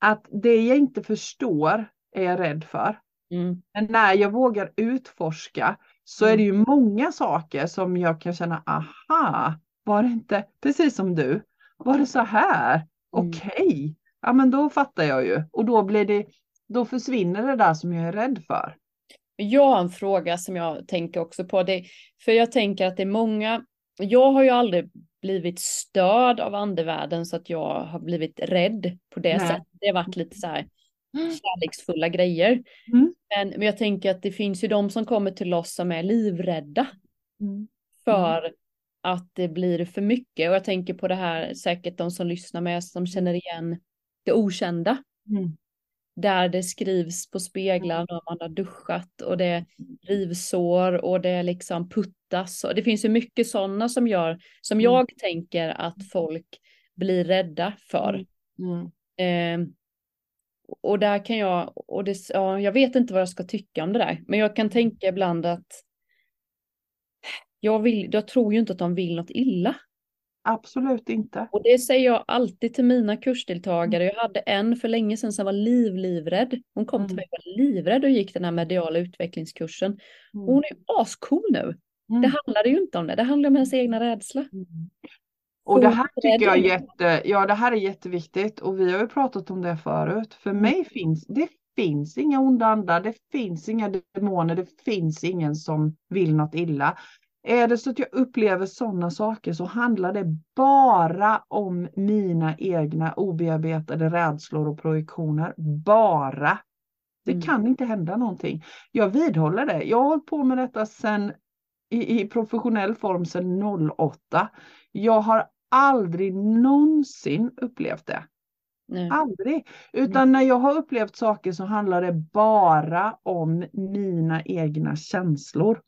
Att det jag inte förstår är jag rädd för. Mm. Men när jag vågar utforska så är det ju många saker som jag kan känna, aha, var det inte precis som du? Var det så här? Mm. Okej, ja men då fattar jag ju. Och då blir det, då försvinner det där som jag är rädd för. Jag har en fråga som jag tänker också på. Det, för jag tänker att det är många, jag har ju aldrig blivit störd av andevärlden så att jag har blivit rädd på det Nej. sättet. Det har varit lite så här kärleksfulla grejer. Mm. Men, men jag tänker att det finns ju de som kommer till oss som är livrädda Mm. för att det blir för mycket. Och jag tänker på det här, säkert de som lyssnar med som känner igen det okända Mm. där det skrivs på speglar när man har duschat och det rivsår och det liksom puttas. Och det finns ju mycket sådana som gör, som Mm. jag tänker att folk blir rädda för. Mm. Eh, och där kan jag, och det, ja, jag vet inte vad jag ska tycka om det där, men jag kan tänka ibland att jag, vill, jag tror ju inte att de vill något illa. Absolut inte. Och det säger jag alltid till mina kursdeltagare. Jag hade en för länge sedan som var liv, livrädd. Hon kom till Mm. mig och var livrädd och gick den här mediala utvecklingskursen. Och hon är ju ascool nu. Mm. Det handlade ju inte om det, det handlade om hennes egna rädsla. Mm. Och det här är tycker jag är jätte, ja det här är jätteviktigt och vi har ju pratat om det förut. För Mm. mig finns, det finns inga onda andar, det finns inga demoner, det finns ingen som vill något illa. Är det så att jag upplever sådana saker så handlar det bara om mina egna obearbetade rädslor och projektioner. Bara. Det Mm. kan inte hända någonting. Jag vidhåller det. Jag har hållit på med detta sedan i, i professionell form sedan 08. Jag har aldrig någonsin upplevt det. Nej. Aldrig. Utan när jag har upplevt saker så handlar det bara om mina egna känslor.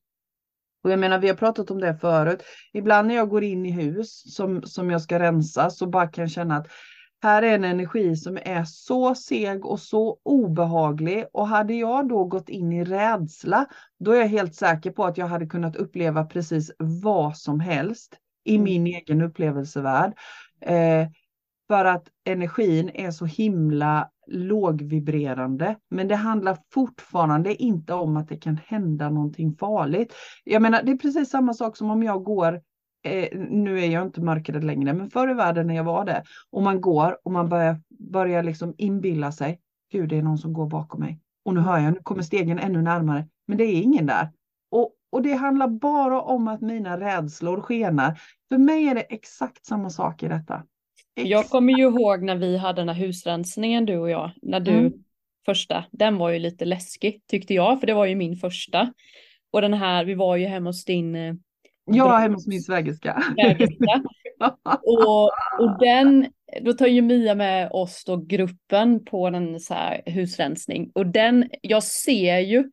Och jag menar, vi har pratat om det förut. Ibland när jag går in i hus som, som jag ska rensa så bara kan jag känna att här är en energi som är så seg och så obehaglig. Och hade jag då gått in i rädsla, då är jag helt säker på att jag hade kunnat uppleva precis vad som helst i Mm. min egen upplevelsevärld. Eh, för att energin är så himla lågvibrerande. Men det handlar fortfarande inte om att det kan hända någonting farligt. Jag menar, det är precis samma sak som om jag går, eh, nu är jag inte mörkrädd längre, men förr i världen när jag var det, och man går och man börjar, börjar liksom inbilla sig, gud det är någon som går bakom mig. Och nu hör jag, nu kommer stegen ännu närmare. men det är ingen där. Och, och det handlar bara om att mina rädslor skenar. För mig är det exakt samma sak i detta. Jag kommer ju ihåg när vi hade den här husrensningen du och jag, när du mm. första, den var ju lite läskig tyckte jag, för det var ju min första. Och den här, vi var ju hemma hos din eh, Ja, hemma hos min svägerska. och, och den, då tar ju Mia med oss då gruppen på en så här husrensning. Och den, jag ser ju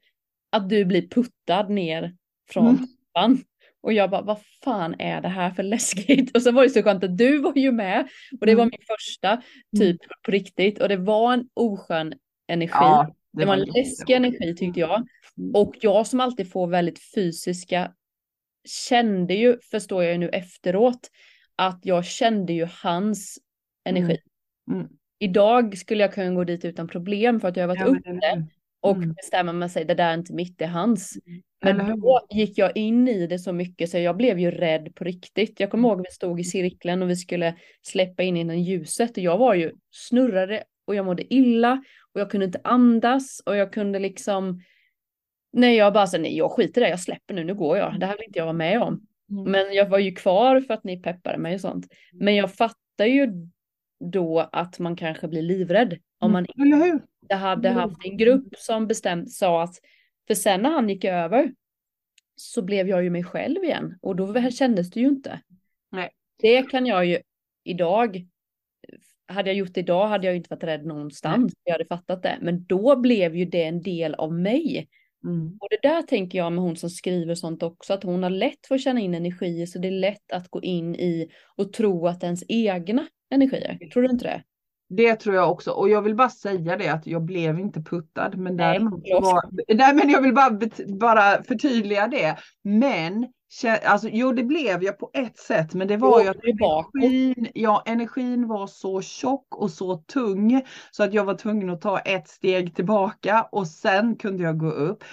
att du blir puttad ner från mm. Och jag bara, vad fan är det här för läskigt? Och så var det så skönt att du var ju med. Och det var mm. min första mm. typ på riktigt. Och det var en oskön energi. Ja, det, det var en läskig energi tyckte jag. Mm. Och jag som alltid får väldigt fysiska kände ju, förstår jag ju nu efteråt, att jag kände ju hans energi. Mm. Mm. Idag skulle jag kunna gå dit utan problem för att jag har varit ja, uppe och mm. bestämma mig sig, det där är inte mitt, det är hans. Mm. Men då gick jag in i det så mycket så jag blev ju rädd på riktigt. Jag kommer mm. ihåg vi stod i cirkeln och vi skulle släppa in innan ljuset och jag var ju snurrade och jag mådde illa och jag kunde inte andas och jag kunde liksom Nej, jag bara så nej, jag skiter i det, jag släpper nu, nu går jag. Det här vill inte jag vara med om. Mm. Men jag var ju kvar för att ni peppade mig och sånt. Mm. Men jag fattar ju då att man kanske blir livrädd om man mm. inte hade haft en grupp som bestämt sa att, för sen när han gick över så blev jag ju mig själv igen och då kändes det ju inte. Nej. Det kan jag ju idag, hade jag gjort det idag hade jag inte varit rädd någonstans, Nej. jag hade fattat det, men då blev ju det en del av mig. Mm. Och det där tänker jag med hon som skriver sånt också, att hon har lätt för att känna in energier, så det är lätt att gå in i och tro att ens egna energier. Tror du inte det? Det tror jag också och jag vill bara säga det att jag blev inte puttad men däremot var, nej men jag vill bara, bara förtydliga det. Men Alltså, jo, det blev jag på ett sätt, men det var ju att energin, ja, energin var så tjock och så tung så att jag var tvungen att ta ett steg tillbaka och sen kunde jag gå upp.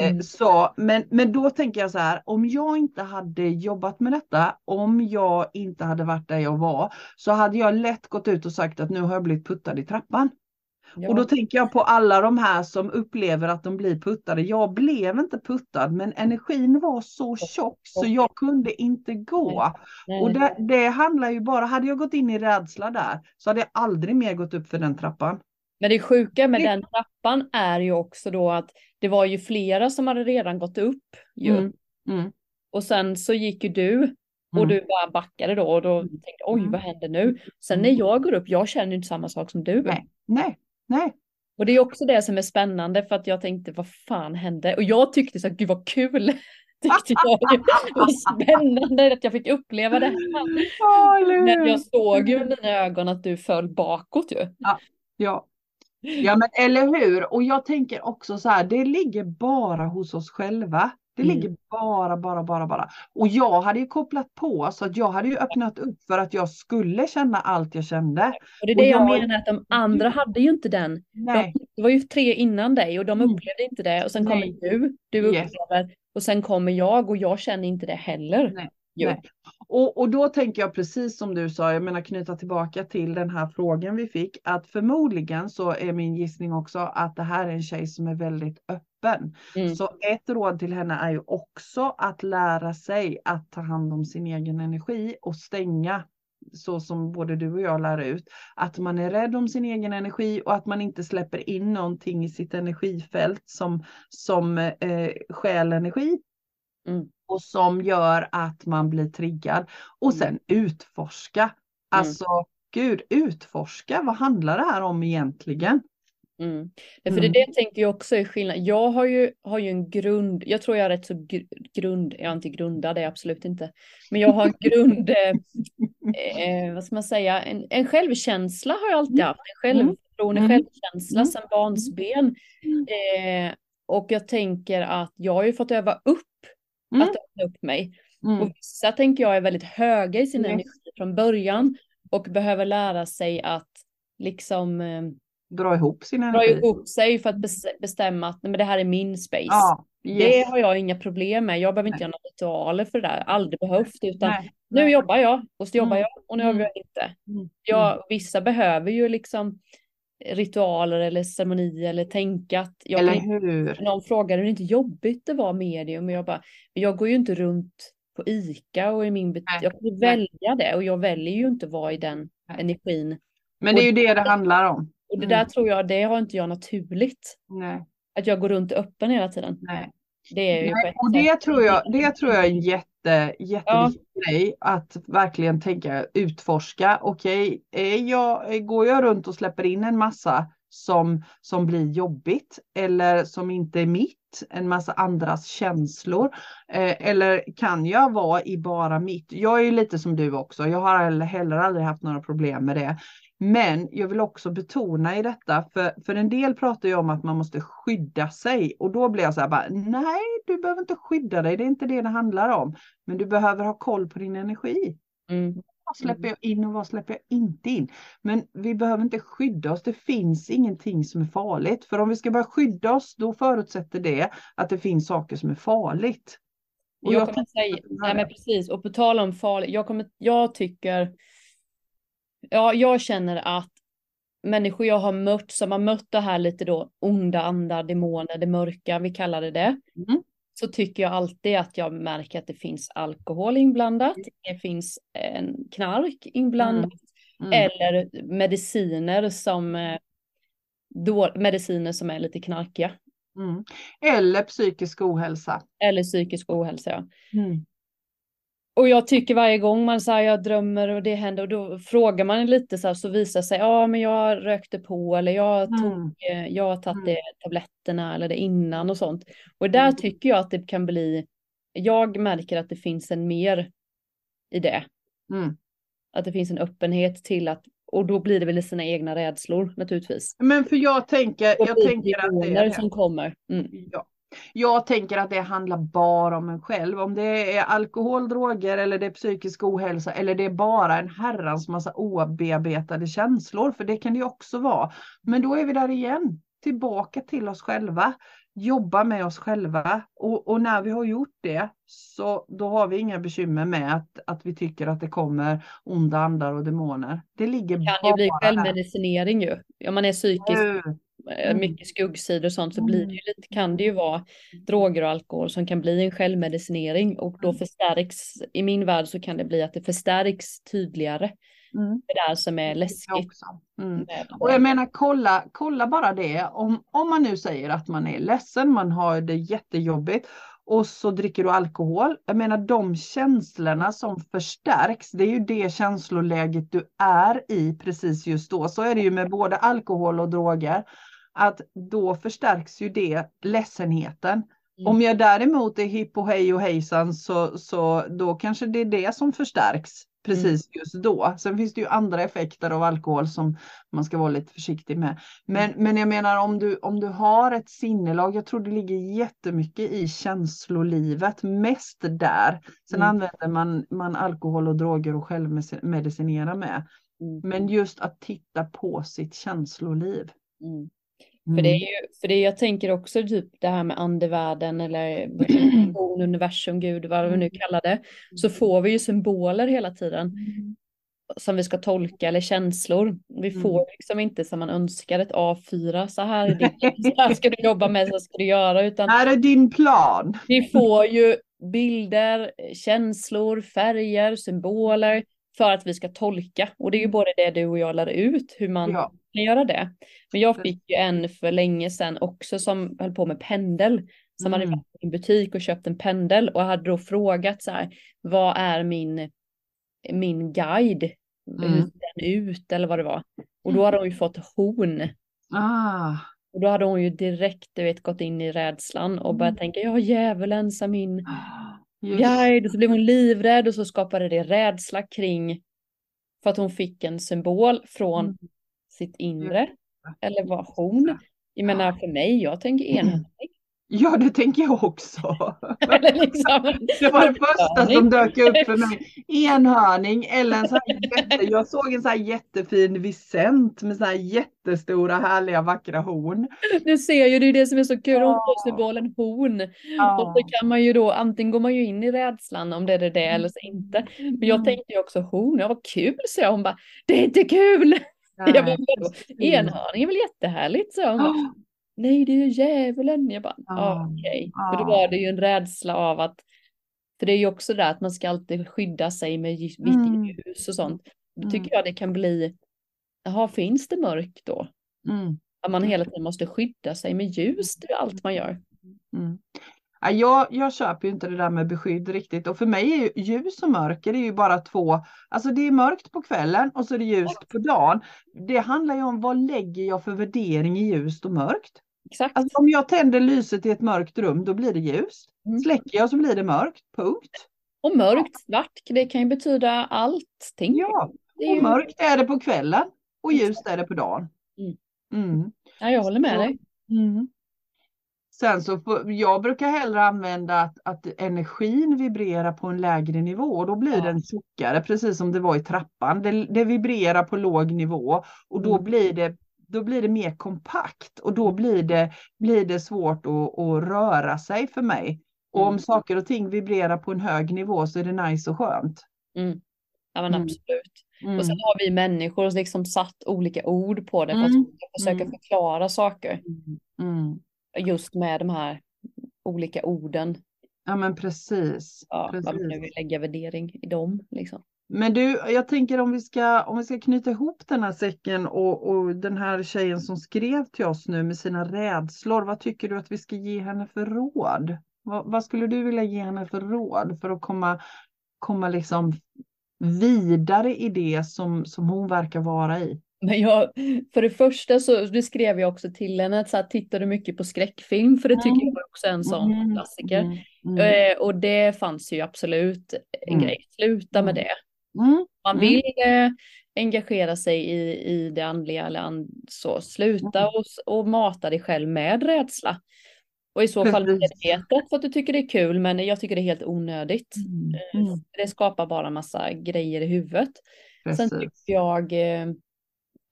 Eh, mm. Så, men, men då tänker jag så här, om jag inte hade jobbat med detta, om jag inte hade varit där jag var, så hade jag lätt gått ut och sagt att nu har jag blivit puttad i trappan. Ja. Och då tänker jag på alla de här som upplever att de blir puttade. Jag blev inte puttad men energin var så tjock så jag kunde inte gå. Nej. Och det, det handlar ju bara, hade jag gått in i rädsla där så hade jag aldrig mer gått upp för den trappan. Men det sjuka med den trappan är ju också då att det var ju flera som hade redan gått upp. Ju. Mm. Mm. Och sen så gick ju du och mm. du bara backade då och då mm. tänkte oj mm. vad händer nu? Sen när jag går upp, jag känner inte samma sak som du. Nej, nej. Nej. Och det är också det som är spännande för att jag tänkte vad fan hände? Och jag tyckte så gud vad kul. tyckte jag. Var spännande att jag fick uppleva det här. Men jag såg ju i mina ögon att du föll bakåt ju. Ja, ja. Ja men eller hur. Och jag tänker också så här, det ligger bara hos oss själva. Det mm. ligger bara, bara, bara, bara. Och jag hade ju kopplat på så att jag hade ju öppnat upp för att jag skulle känna allt jag kände. Och det är det och jag, jag menar att de andra hade ju inte den. De, det var ju tre innan dig och de mm. upplevde inte det och sen Nej. kommer du, du upplever yes. och sen kommer jag och jag känner inte det heller. Nej. Nej. Och, och då tänker jag precis som du sa, jag menar knyta tillbaka till den här frågan vi fick, att förmodligen så är min gissning också att det här är en tjej som är väldigt öppen. Mm. Så ett råd till henne är ju också att lära sig att ta hand om sin egen energi och stänga så som både du och jag lär ut, att man är rädd om sin egen energi och att man inte släpper in någonting i sitt energifält som, som eh, energi. Mm och som gör att man blir triggad. Och mm. sen utforska. Mm. Alltså, mm. gud, utforska. Vad handlar det här om egentligen? Mm. För det, mm. det tänker jag också är skillnad. Jag har ju, har ju en grund, jag tror jag är rätt så grund, jag är inte grundad, det är absolut inte. Men jag har en grund, eh, eh, vad ska man säga, en, en självkänsla har jag alltid haft. En självförtroende, mm. självkänsla sedan barnsben. Eh, och jag tänker att jag har ju fått öva upp mm. att öppna upp mig. Mm. Och vissa tänker jag är väldigt höga i sin energi från början och behöver lära sig att liksom eh, dra ihop sin energi. Dra ihop sig för att bestämma att nej, men det här är min space. Ja, yes. Det har jag inga problem med. Jag behöver inte göra några ritualer för det där. Aldrig behövt. Utan nej, nu nej. jobbar jag och så jobbar mm. jag och nu jobbar jag inte. Mm. Jag, vissa behöver ju liksom ritualer eller ceremonier eller tänka att jag Eller hur? någon frågade det inte jobbigt att vara medium och jag bara, men jag går ju inte runt på ICA och i min Nej, jag kan välja det och jag väljer ju inte att vara i den energin. Men det är ju det det handlar om. Och det Mm. där tror jag, det har inte jag naturligt. Nej, Att jag går runt öppen hela tiden. nej. Det är ju Nej, och det tror jag, det tror jag är en jätte, jätteviktig grej att verkligen tänka utforska. Okej, jag, går jag runt och släpper in en massa som, som blir jobbigt eller som inte är mitt, en massa andras känslor. Eh, eller kan jag vara i bara mitt? Jag är ju lite som du också. Jag har heller aldrig haft några problem med det. Men jag vill också betona i detta, för, för en del pratar ju om att man måste skydda sig och då blir jag så här bara, nej, du behöver inte skydda dig, det är inte det det handlar om. Men du behöver ha koll på din energi. Mm. Vad släpper jag in och vad släpper jag inte in? Men vi behöver inte skydda oss, det finns ingenting som är farligt. För om vi ska börja skydda oss, då förutsätter det att det finns saker som är farligt. Och Jag jag kommer säga, nej men precis, och på tal om farligt, jag, kommer, jag tycker, ja jag känner att människor jag har mött som har mött det här lite då onda andar, demoner, det mörka, vi kallar det det. Mm. Så tycker jag alltid att jag märker att det finns alkohol inblandat, det finns en knark inblandat Mm. eller mediciner som eh, då, mediciner som är lite knarkiga. Mm. Eller psykisk ohälsa. Eller psykisk ohälsa. ja. Mm. Och jag tycker varje gång man säger jag drömmer och det händer och då frågar man lite så här så visar sig ja men jag rökte på eller jag tog Mm. jag har tagit Mm. tabletterna eller det innan och sånt. Och där Mm. tycker jag att det kan bli jag märker att det finns en mer i det. Mm. Att det finns en öppenhet till att och då blir det väl sina egna rädslor naturligtvis. Men för jag tänker, Och jag tänker att det är det. som kommer. Mm. Ja. Jag tänker att det handlar bara om en själv. Om det är alkohol, droger eller det är psykisk ohälsa eller det är bara en herrans massa obearbetade känslor. För det kan det ju också vara. Men då är vi där igen. Tillbaka till oss själva. Jobba med oss själva. Och, och när vi har gjort det så då har vi inga bekymmer med att, att vi tycker att det kommer onda andar och demoner. Det ligger Det kan ju bli självmedicinering ju. Om man är psykiskt Mm. Mycket skuggsidor och sånt så blir det Mm. ju lite, kan det ju vara droger och alkohol som kan bli en självmedicinering och då Mm. förstärks, i min värld så kan det bli att det förstärks tydligare. Mm. Det där som är läskigt. också. Mm. Och jag menar kolla, kolla bara det. Om, om man nu säger att man är ledsen, man har det jättejobbigt och så dricker du alkohol. Jag menar de känslorna som förstärks, det är ju det känsloläget du är i precis just då. Så är det ju med både alkohol och droger. Att då förstärks ju det ledsenheten. Mm. Om jag däremot är hipp och hej och hejsan så, så då kanske det är det som förstärks precis just då. Sen finns det ju andra effekter av alkohol som man ska vara lite försiktig med. Men, men jag menar om du, om du har ett sinnelag, jag tror det ligger jättemycket i känslolivet, mest där. Sen Mm. använder man, man alkohol och droger och självmedicinera med. Mm. Men just att titta på sitt känsloliv. Mm. För det är ju, för det jag tänker också typ det här med andevärlden eller universum, gud, vad vi nu kallar det. Så får vi ju symboler hela tiden Mm. som vi ska tolka eller känslor. Vi Mm. får liksom inte som man önskar ett A4, så här är det, så här ska du jobba med, så här ska du göra, utan Här är din plan. vi får ju bilder, känslor, färger, symboler för att vi ska tolka. Och det är ju både det du och jag lär ut, hur man Ja. kan göra det. Men jag fick ju en för länge sedan också som höll på med pendel. Som hade Mm. varit i en butik och köpt en pendel och hade då frågat så här, vad är min, min guide? Hur Mm. ser den ut eller vad det var? Och då hade hon ju fått horn. Ah. Och då hade hon ju direkt, du vet, gått in i rädslan och börjat Mm. tänka, ja djävulen som min Just. Guide. Och så blev hon livrädd och så skapade det rädsla kring för att hon fick en symbol från Mm. sitt inre. Eller vad hon. Jag menar för mig, jag tänker enhörning. Ja, det tänker jag också. Liksom, Det var det första som dök upp för mig. Enhörning eller en här jätte, jag såg en sån här jättefin visent med så här jättestora härliga vackra horn. du ser ju, det är det som är så kul, hon Ja. får symbolen. Och Ja. så kan man ju då, antingen går man ju in i rädslan om det är det eller så inte. Men jag Mm. tänkte ju också hon, ja vad kul, så jag. Hon bara, det är inte kul! Jag bara, Nej, vadå? precis. Enhörning är väl jättehärligt? Så hon bara, nej det är ju djävulen. Jag bara, ja okej. ja. För då var det ju en rädsla av att, för det är ju också det att man ska alltid skydda sig med vitt Mm. ljus och sånt. Då Mm. tycker jag det kan bli, jaha finns det mörk då? Mm. Att man hela tiden måste skydda sig med ljus, det är allt man gör. Mm. Ja, jag, jag köper ju inte det där med beskydd riktigt och för mig är ju ljus och mörker det är ju bara två, alltså det är mörkt på kvällen och så är det ljust på dagen. Det handlar ju om vad lägger jag för värdering i ljust och mörkt. Exakt. Alltså om jag tänder lyset i ett mörkt rum då blir det ljust. Mm. Släcker jag så blir det mörkt, punkt. Och mörkt, svart, det kan ju betyda allting. Ja, och mörkt är det på kvällen och ljust är det på dagen. Mm. Mm. Ja, jag håller med Ja. dig. Mm. Sen så får, jag brukar hellre använda att, att energin vibrerar på en lägre nivå och då blir Ja. den tjockare, precis som det var i trappan. Det, det vibrerar på låg nivå och då Mm. blir det då blir det mer kompakt och då blir det, blir det svårt att, att röra sig för mig. Och om Mm. saker och ting vibrerar på en hög nivå så är det nice och skönt. Mm. Ja men Mm. absolut. Mm. Och sen har vi människor liksom satt olika ord på det för att Mm. försöka Mm. förklara saker. Mm. Just med de här olika orden. Ja men precis. Ja, vad man nu precis. vill lägga värdering i dem. Liksom. Men du, jag tänker om vi ska, om vi ska knyta ihop den här säcken och, och den här tjejen som skrev till oss nu med sina rädslor. Vad tycker du att vi ska ge henne för råd? Vad, vad skulle du vilja ge henne för råd för att komma, komma liksom vidare i det som, som hon verkar vara i? Men jag, för det första så det skrev jag också till henne att så här, tittar du mycket på skräckfilm? För det tycker jag också är en sån Mm, klassiker. mm, mm, Eh, och det fanns ju absolut en Mm. grej. Sluta med Mm. det. Mm, Man Mm. vill eh, engagera sig i, i det andliga eller and, så. Sluta Mm. och, och mata dig själv med rädsla. Och i så fall Precis. medvetet för att du tycker det är kul men jag tycker det är helt onödigt. mm, mm, Det skapar bara massa grejer i huvudet. Sen precis. tycker jag eh,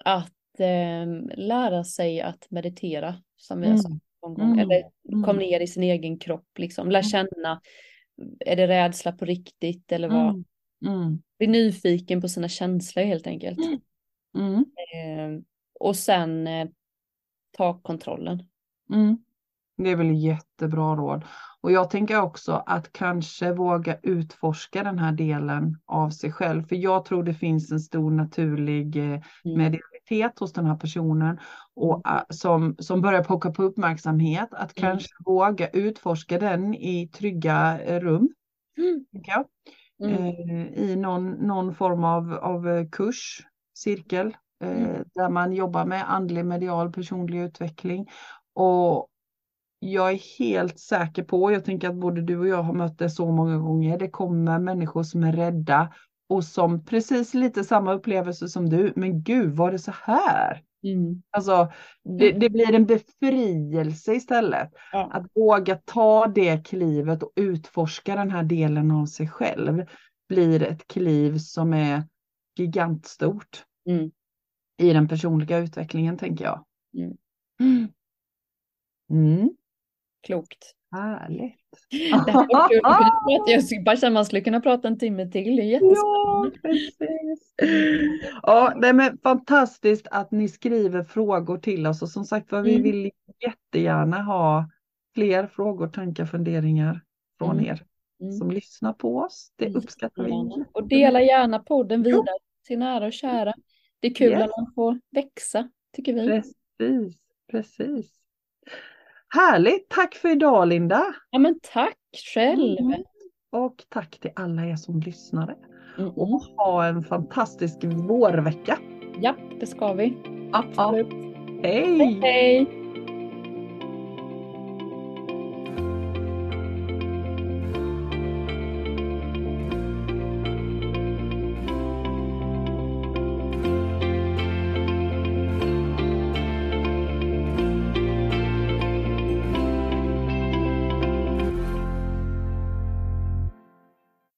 att eh, lära sig att meditera som vi har Mm. sagt någon gång. Mm. Eller Mm. kom ner i sin egen kropp liksom. Lär känna. Är det rädsla på riktigt eller vad? Mm, mm, Bli nyfiken på sina känslor helt enkelt. mm, Eh, och sen eh, ta kontrollen. Mm. Det är väl jättebra råd. Och jag tänker också att kanske våga utforska den här delen av sig själv. För jag tror det finns en stor naturlig eh, Mm. medialitet hos den här personen och, eh, som, som börjar plocka på uppmärksamhet. Att Mm. kanske våga utforska den i trygga eh, rum. Mm. Mm. Eh, I någon, någon form av, av eh, kurs, cirkel, eh, Mm. där man jobbar med andlig medial personlig utveckling. Och jag är helt säker på, jag tänker att både du och jag har mött det så många gånger, det kommer människor som är rädda och som precis lite samma upplevelse som du, men gud var det så här? Mm. Alltså, det, det blir en befrielse istället. Ja. Att våga ta det klivet och utforska den här delen av sig själv blir ett kliv som är gigantstort Mm. i den personliga utvecklingen tänker jag. Mm. Mm. Mm. Klokt. Härligt. Det här var kul. Jag bara känna att man skulle kunna prata en timme till. Det är Ja, jättespännande. precis. Ja, det är fantastiskt att ni skriver frågor till oss och som sagt var, vi Mm. vill jättegärna ha fler frågor, tankar, funderingar från Mm. er Mm. som lyssnar på oss. Det Mm, uppskattar vi. Och dela gärna podden vidare till nära och kära. Det är kul Yes. när man får växa, tycker vi. Precis, precis. Härligt, tack för idag Linda. Ja men tack själv. Mm. Och tack till alla er som lyssnade. Mm. Och ha en fantastisk vårvecka. Ja, det ska vi. Absolut. Hej! Hej!